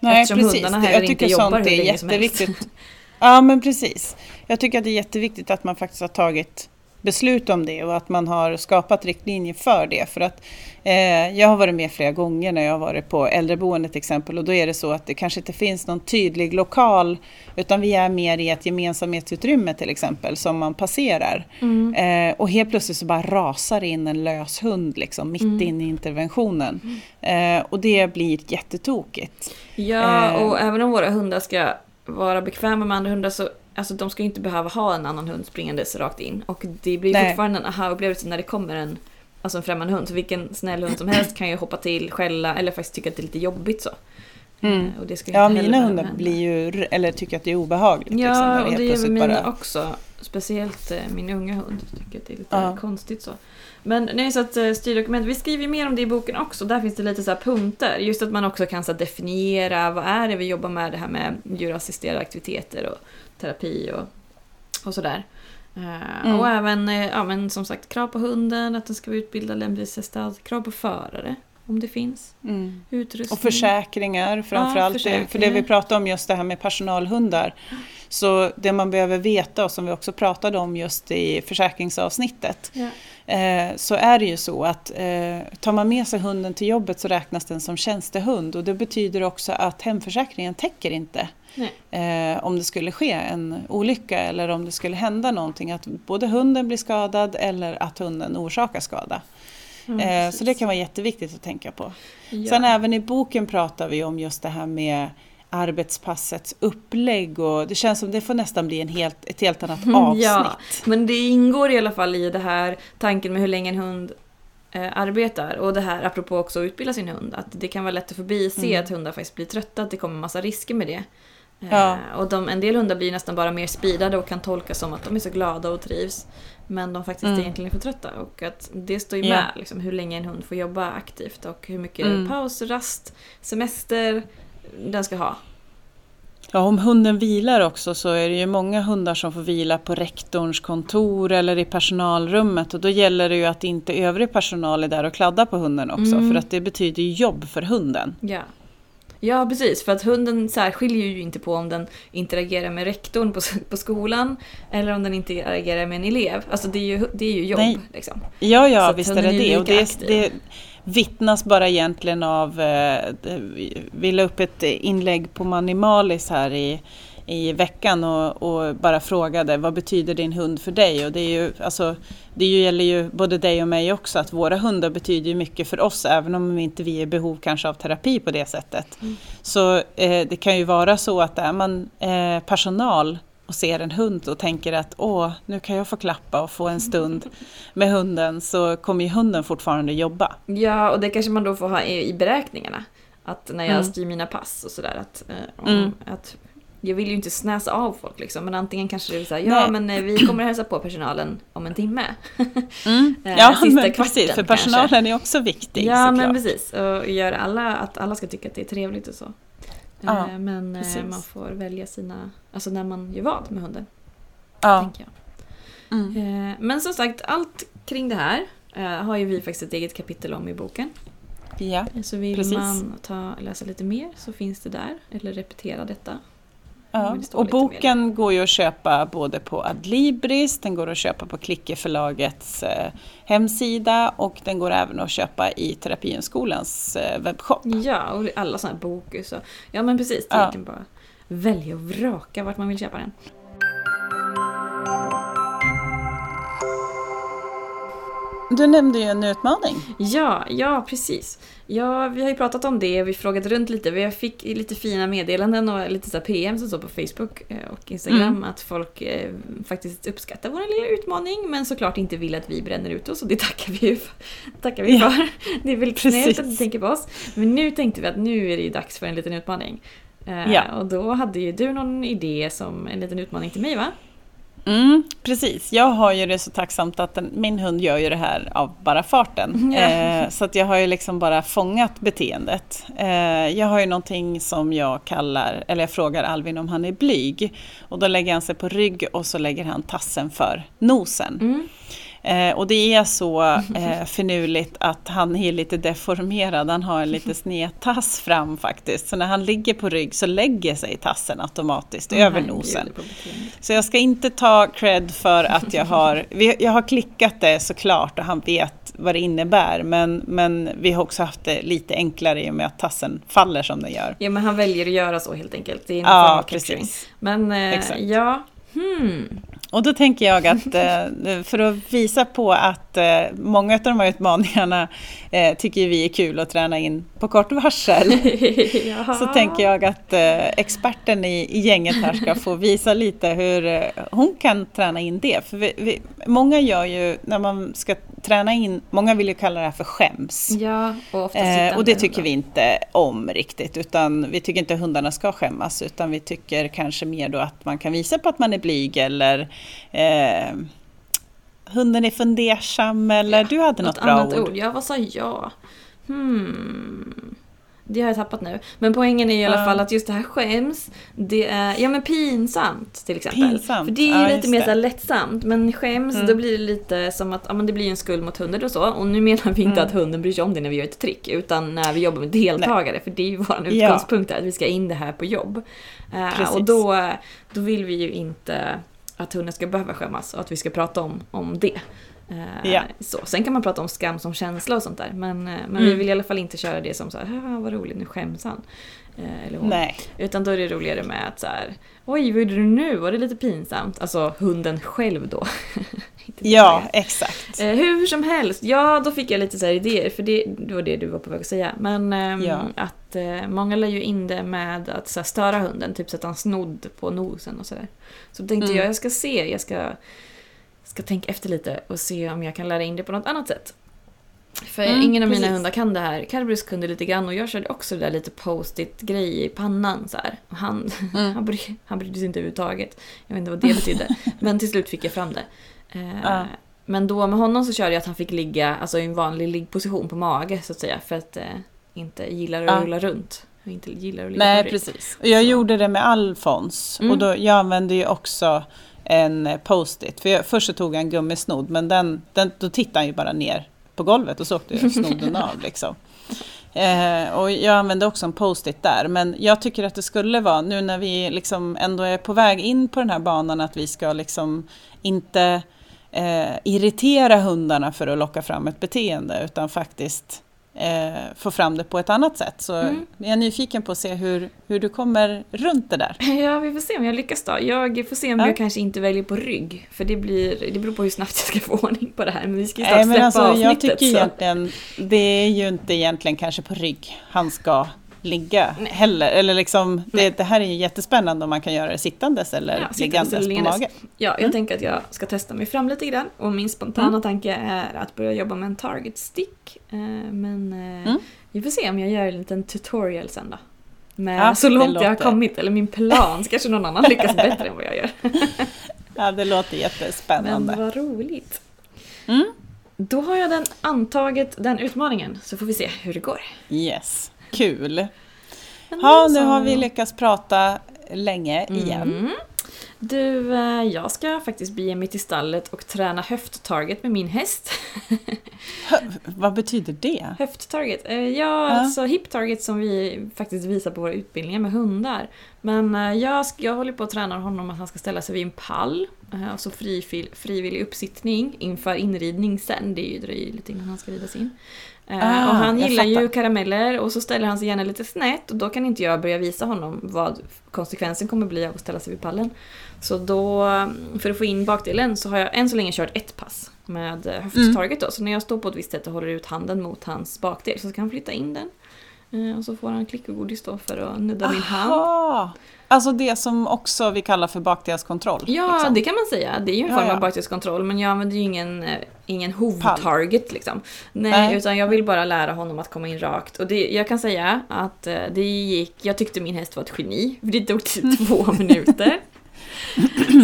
Nej, Eftersom precis. hundarna heller jag inte jobbar sånt hur länge som helst. Ja, men precis. Jag tycker att det är jätteviktigt att man faktiskt har tagit beslut om det och att man har skapat riktlinjer för det. För att eh, jag har varit med flera gånger när jag har varit på äldreboende till exempel och då är det så att det kanske inte finns någon tydlig lokal utan vi är mer i ett gemensamhetsutrymme till exempel som man passerar. Mm. Eh, och helt plötsligt så bara rasar in en lös hund liksom mitt Mm. in i interventionen. Eh, och det blir jättetokigt. Ja, Eh. och även om våra hundar ska vara bekväma med andra hundar så alltså, de ska ju inte behöva ha en annan hund springandes rakt in. Och det blir Nej. fortfarande en aha-upplevelse när det kommer en, alltså en främmande hund. Så vilken snäll hund som helst kan ju hoppa till, skälla eller faktiskt tycka att det är lite jobbigt så. Mm. Eh, Och Ja, mina hundar hända. blir ju, eller tycker att det är obehagligt. liksom, Ja, och helt det gör mina bara- också. Speciellt eh, min unga hund tycker att det är lite Ja. konstigt så. Men nej, så att eh, styrdokument, vi skriver mer om det i boken också. Där finns det lite så här punkter. Just att man också kan så definiera vad är det vi jobbar med, det här med djurassisterade aktiviteter och terapi och, och sådär. Eh, Mm. Och även, eh, ja men som sagt, krav på hunden, att den ska vara utbildad, lämpligtvis hästad, krav på förare, om det finns. Mm. Utrustning. Och försäkringar framförallt. det- För det vi pratade om just det här med personalhundar. Så det man behöver veta och som vi också pratade om just i försäkringsavsnittet. Ja. Eh, så är det ju så att eh, tar man med sig hunden till jobbet så räknas den som tjänstehund. Och det betyder också att hemförsäkringen täcker inte. Eh, om det skulle ske en olycka eller om det skulle hända någonting. Att både hunden blir skadad eller att hunden orsakar skada. Eh, så det kan vara jätteviktigt att tänka på. Ja. Sen även i boken pratar vi om just det här med arbetspassets upplägg och det känns som det får nästan bli en helt, ett helt annat Mm, avsnitt. ja. Men det ingår i alla fall i det här tanken med hur länge en hund eh, arbetar. Och det här apropå också att utbilda sin hund. Att det kan vara lätt att förbise Mm. att hundar faktiskt blir trötta, att det kommer massa risker med det. Eh, Ja. Och de, en del hundar blir nästan bara mer speedade och kan tolkas som att de är så glada och trivs. Men de faktiskt Mm. egentligen är för trötta. Och att det står ju Ja. med liksom, hur länge en hund får jobba aktivt och hur mycket Mm. paus, rast, semester den ska ha. Ja, om hunden vilar också så är det ju många hundar som får vila på rektorns kontor eller i personalrummet och då gäller det ju att inte övrig personal är där och kladdar på hunden också Mm. för att det betyder jobb för hunden. Ja. Ja, precis. För att hunden särskiljer ju inte på om den interagerar med rektorn på, på skolan eller om den interagerar med en elev. Alltså det är ju, det är ju jobb. Nej. Liksom. Ja, ja visst är det det. Och det, det vittnas bara egentligen av, eh, vi la upp ett inlägg på Manimalis här i, i veckan och, och bara frågade vad betyder din hund för dig? Och det, är ju, alltså, det gäller ju både dig och mig också att våra hundar betyder mycket för oss även om inte vi är i behov kanske av terapi på det sättet. Mm. Så eh, det kan ju vara så att är man eh, personal och ser en hund och tänker att åh, nu kan jag få klappa och få en stund med hunden så kommer ju hunden fortfarande jobba. Ja, och det kanske man då får ha i, i beräkningarna. Att när jag Mm. styr mina pass och sådär att, eh, om, Mm. att jag vill ju inte snäsa av folk liksom, men antingen kanske det är såhär, ja Nej. men eh, vi kommer hälsa på personalen om en timme. Eh, Ja, men precis, för kanske. personalen är också viktig Ja, såklart. men precis. Och göra alla, att alla ska tycka att det är trevligt och så. Ja, Eh, men precis. man får välja sina, alltså när man gör vad med hunden, ja. tänker jag. Mm. Men som sagt, allt kring det här har ju vi faktiskt ett eget kapitel om i boken. ja, Så vill Precis. man ta, läsa lite mer så finns det där, eller repetera detta. Ja. Står Och boken går ju att köpa både på Adlibris, den går att köpa på Klicke förlagets eh, hemsida och den går även att köpa i Terapienskolans eh, webbshop. Ja, och alla sådana här bokus och, Ja men precis, det Ja. kan bara välja och vraka vart man vill köpa den. Du nämnde ju en utmaning. Ja, ja precis. Ja, vi har ju pratat om det, vi har frågat runt lite. Vi fick lite fina meddelanden och lite så PM som står på Facebook eh, och Instagram Mm. att folk eh, faktiskt uppskattar vår lilla utmaning men såklart inte vill att vi bränner ut oss och det tackar vi ju för. Tackar vi Ja. för. Det är väldigt snällt att du tänker på oss. Men nu tänkte vi att nu är det ju dags för en liten utmaning. Eh, Ja. Och då hade ju du någon idé som en liten utmaning till mig va? Mm, precis, jag har ju det så tacksamt att den, min hund gör ju det här av bara farten. Eh, så att jag har ju liksom bara fångat beteendet. Eh, jag har ju någonting som jag kallar, eller jag frågar Alvin om han är blyg. Och då lägger han sig på rygg och så lägger han tassen för nosen. Mm. Eh, och det är så eh, finurligt att han är lite deformerad, han har en lite sned tass fram faktiskt. Så när han ligger på rygg så lägger sig tassen automatiskt över Han nosen. Så jag ska inte ta cred för att jag har, vi, jag har klickat det såklart och han vet vad det innebär. Men, men vi har också haft det lite enklare i och med att tassen faller som den gör. Ja men han väljer att göra så helt enkelt. Det är en Ja, precis. Men eh, ja, hmm. Och då tänker jag att eh, för att visa på att eh, många av de här utmaningarna eh, tycker vi är kul att träna in på kort varsel. Så tänker jag att experten i, gänget här ska få visa lite hur hon kan träna in det. För vi, vi, många gör ju, när man ska träna in, många vill ju kalla det här för skäms. Ja, och Eh, och det tycker vi inte om riktigt, utan vi tycker inte hundarna ska skämmas, utan vi tycker kanske mer då att man kan visa på att man är blyg eller eh, hunden är fundersam eller du hade något, bra annat ord. ord. Ja, vad sa jag? Hmm. Det har jag tappat nu. Men poängen är i alla Ja. fall att just det här skäms, det är, ja men pinsamt till exempel. Pinsamt, För det är ju ja, lite mer så lättsamt, men skäms Mm. då blir det lite som att ja, men det blir en skuld mot hunden och så. Och nu menar vi inte Mm. att hunden bryr sig om det när vi gör ett trick, utan när vi jobbar med deltagare. För det är ju vår Ja. utgångspunkt här, att vi ska in det här på jobb. Precis. och då, då vill vi ju inte att hunden ska behöva skämmas och att vi ska prata om, om det. Eh, Ja. så. Sen kan man prata om skam som känsla och sånt där. Men, eh, men vi Mm. vill i alla fall inte köra det som så här, "Haha, vad roligt, nu skäms han. Eh, eller hon. Nej, Utan då är det roligare med att så här, oj vad gjorde du nu? Var det lite pinsamt? Alltså hunden själv då. Ja exakt. Hur som helst, ja då fick jag lite så här idéer för det, det var det du var på väg att säga. Men ehm, Ja. att många la ju in det med att så här, störa hunden, typ så att han snodd på nosen och sådär. Så tänkte Mm. jag, jag ska se, jag ska, ska tänka efter lite och se om jag kan lära in det på något annat sätt. För Mm, ingen av mina precis. hundar kan det här. Kerberus kunde lite grann och jag körde också det där lite post-it grej i pannan så här. Och han, Mm. han, bry, han brydde sig inte överhuvudtaget. Jag vet inte vad det betydde. Men till slut fick jag fram det. Ja. Men då med honom så körde jag att han fick ligga alltså, i en vanlig liggposition på mage så att säga. För att eh, inte gillar att Ja. rulla runt. Och inte gillar att ligga Nej, precis. Och jag Så. gjorde det med Alfons. Mm. Och då, jag använde ju också en post-it. För jag, först så tog jag en gummisnodd, men den, den, då tittade han ju bara ner på golvet och så åkte ju snodden av. Liksom. Eh, och jag använde också en post-it där. Men jag tycker att det skulle vara, nu när vi liksom ändå är på väg in på den här banan, att vi ska liksom inte eh, irritera hundarna för att locka fram ett beteende, utan faktiskt eh, få fram det på ett annat sätt. Så Mm. jag är nyfiken på att se hur, hur du kommer runt det där. Ja, vi får se om jag lyckas då. Jag får se om Ja. jag kanske inte väljer på rygg. För det, blir, det beror på hur snabbt jag ska få ordning på det här. Men vi ska ju snart Nej, släppa alltså, jag avsnittet. tycker så. egentligen, det är ju inte egentligen kanske på rygg han ska ligga Nej. heller. Eller liksom, det, det här är ju jättespännande om man kan göra det sittandes eller Ja, sittandes liggandes på liggandes. mage. Ja, jag Mm. tänker att jag ska testa mig fram lite grann. Och min spontana Mm. tanke är att börja jobba med en target stick. Eh, Men eh, Mm. vi får se om jag gör en liten tutorial sen då. Med Ja, så långt jag har kommit, eller min plan. Så kanske någon annan lyckas bättre än vad jag gör. Ja, det låter Men jättespännande. vad roligt. Mm. Då har jag den antagit den utmaningen, så får vi se hur det går. Yes, kul. Ja, nu har vi lyckats prata länge igen. Mm. Du, eh, jag ska faktiskt bege mig till stallet och träna höfttarget med min häst. Vad betyder det? Höfttarget? Eh, Ja, alltså hip target som vi faktiskt visar på våra utbildningar med hundar. Men eh, jag, jag håller på att träna honom att han ska ställa sig vid en pall. eh, Alltså frifil, frivillig uppsittning inför inridning sen. Det är ju dröjer lite innan han ska ridas in. Eh, Ah, och han gillar ju karameller och så ställer han sig gärna lite snett och då kan inte jag börja visa honom vad konsekvensen kommer bli av att ställa sig vid pallen. Så då, för att få in bakdelen så har jag än så länge kört ett pass med höfttarget då. Så när jag står på ett visst sätt och håller ut handen mot hans bakdel så ska han flytta in den. Eh, Och så får han klick och godis då för att nudda min hand. Alltså det som också vi kallar för bakdelskontroll. Ja, liksom. det kan man säga. Det är ju en Ja, form ja. av bakdelskontroll men jag använder ju ingen, eh, ingen hov-target liksom. Nej, Nej. utan jag vill bara lära honom att komma in rakt. Och det, jag kan säga att eh, det gick, jag tyckte min häst var ett geni, för det tog typ två minuter.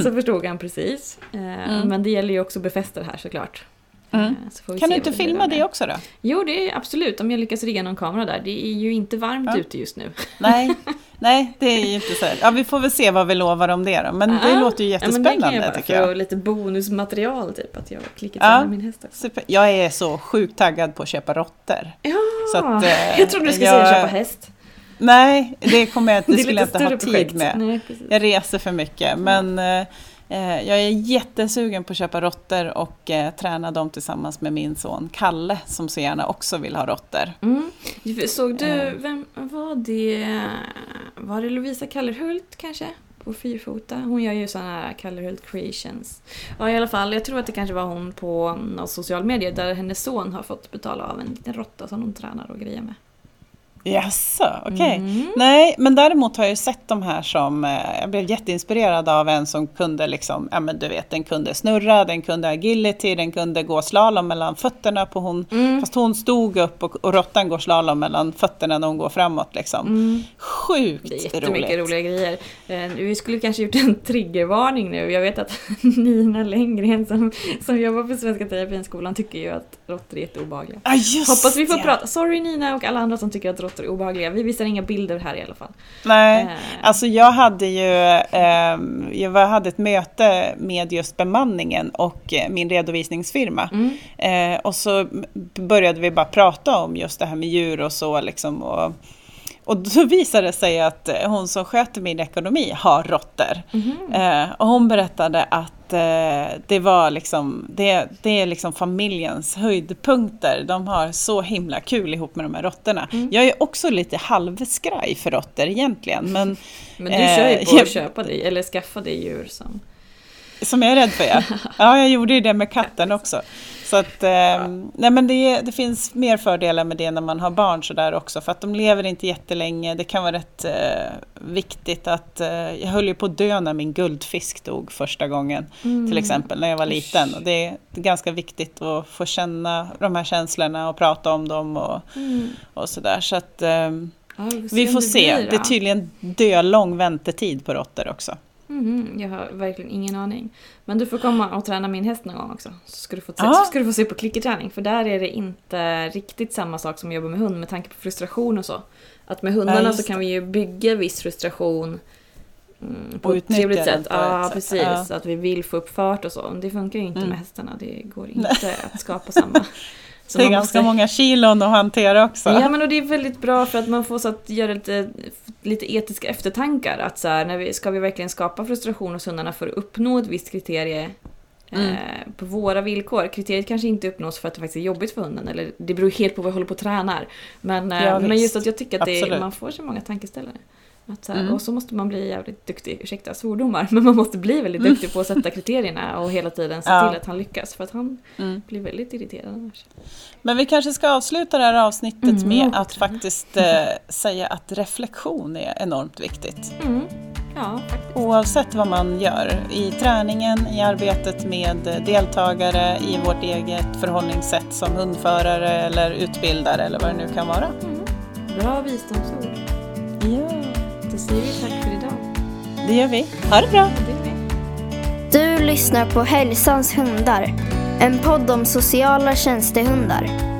så förstod han precis. Mm. Men det gäller ju också att befästa det här såklart. Mm. Eh, Kan du inte det filma det också då? Jo, det är absolut. Om jag lyckas rigga någon kamera där. Det är ju inte varmt Ja. ute just nu. Nej, nej, det är ju inte så. Ja, vi får väl se vad vi lovar om det då. Men det Ja. låter ju Ja, men det jättespännande kan jag tycker jag. lite bonusmaterial, typ. Att jag har klickat Ja. min häst också. Super. Jag är så sjukt taggad på att köpa råttor. Ja, Så att, eh, jag trodde du skulle jag- säga köpa häst. Nej, det kommer jag, det är skulle jag inte ha tid projekt. med. Nej. Jag reser för mycket. Men eh, jag är jättesugen på att köpa råttor och eh, träna dem tillsammans med min son Kalle som så gärna också vill ha råttor. Mm. Såg du, Eh. vem var det? Var det Lovisa Kallerhult kanske? På Fyrfota. Hon gör ju såna här Kallerhult Creations. Ja i alla fall, jag tror att det kanske var hon på någon social medier där hennes son har fått betala av en liten råtta som hon tränar och grejer med. Jaså, okej. Mm. Nej, men däremot har jag ju sett de här som, eh, jag blev jätteinspirerad av en som kunde liksom, ja men du vet, den kunde snurra, den kunde agility, den kunde gå slalom mellan fötterna på hon, Mm. fast hon stod upp och, och råttan går slalom mellan fötterna när hon går framåt liksom. Mm. Sjukt Det är jättemycket roligt. roliga grejer. Eh, Vi skulle kanske gjort en triggervarning nu. Jag vet att Nina Lenngren som, som jobbar på Svenska Terapinskolan tycker ju att råttor är jätteobehagliga. Ja, just Hoppas vi får det. prata. Sorry Nina och alla andra som tycker att råttor är obehagliga. Vi visar inga bilder här i alla fall. Nej. Eh, Alltså jag hade ju ehm, jag hade ett möte med just bemanningen och eh, min redovisningsfirma. Mm. Eh, och så började vi bara prata om just det här med djur och så liksom. Och, och då visade det sig att eh, hon som sköter min ekonomi har råttor. Mhm. Eh, och hon berättade att eh, det var liksom, det, det är liksom familjens höjdpunkter. De har så himla kul ihop med de här råttorna. Mm. Jag är också lite halvskraj för råttor egentligen. Men Men du Eh, kör ju på jag- att köpa dig, eller skaffa dig djur som... Som jag är rädd för ja. Ja, jag gjorde ju det med katten också. Så att, eh, nej men det, det finns mer fördelar med det när man har barn sådär också. För att de lever inte jättelänge. Det kan vara rätt eh, viktigt att... Eh, jag höll ju på att dö när min guldfisk dog första gången. Till exempel när jag var liten. Och det, är, det ganska viktigt att få känna de här känslorna och prata om dem och, Mm. och sådär. Så att eh, Ja, vi får det se. blir, Det är tydligen dölång väntetid på råttor också. Mhm, jag har verkligen ingen aning. Men du får komma och träna min häst någon gång också. Så ska du få se, Ja. ska du få se på klickerträning. För där är det inte riktigt samma sak som att jobba med hund med tanke på frustration och så. Att med hundarna just så kan vi ju bygga viss frustration mm, på Och ett trevligt sätt. Ja, sätt. precis. Ja. Att vi vill få upp fart och så. Det funkar ju inte Mm. med hästarna. Det går inte att skapa samma. Så det är ganska måste- många kilon att hantera också. Ja men och det är väldigt bra för att man får så att göra lite, lite etiska eftertankar. Att så här, när vi, ska vi verkligen skapa frustration hos hundarna för att uppnå ett visst kriterie Mm. eh, på våra villkor? Kriteriet kanske inte uppnås för att det faktiskt är jobbigt för hunden. Eller det beror helt på vad jag håller på och tränar. Men, eh, Ja, men just att jag tycker att det, man får så många tankeställare. Så här, Mm. Och så måste man bli jävligt duktig, ursäkta svordomar, men man måste bli väldigt duktig på att sätta kriterierna och hela tiden se Ja. till att han lyckas. För att han Mm. blir väldigt irriterad annars. Men vi kanske ska avsluta det här avsnittet Mm, med att faktiskt eh, säga att reflektion är enormt viktigt. Mm. Ja, faktiskt. Oavsett vad man gör, i träningen, i arbetet med deltagare, i vårt eget förhållningssätt som hundförare eller utbildare eller vad det nu kan vara. Mm. Bra visdomsord. Ja, Då säger vi tack för idag. det gör vi. Ha det bra! Du lyssnar på Hälsans hundar. En podd om sociala tjänstehundar.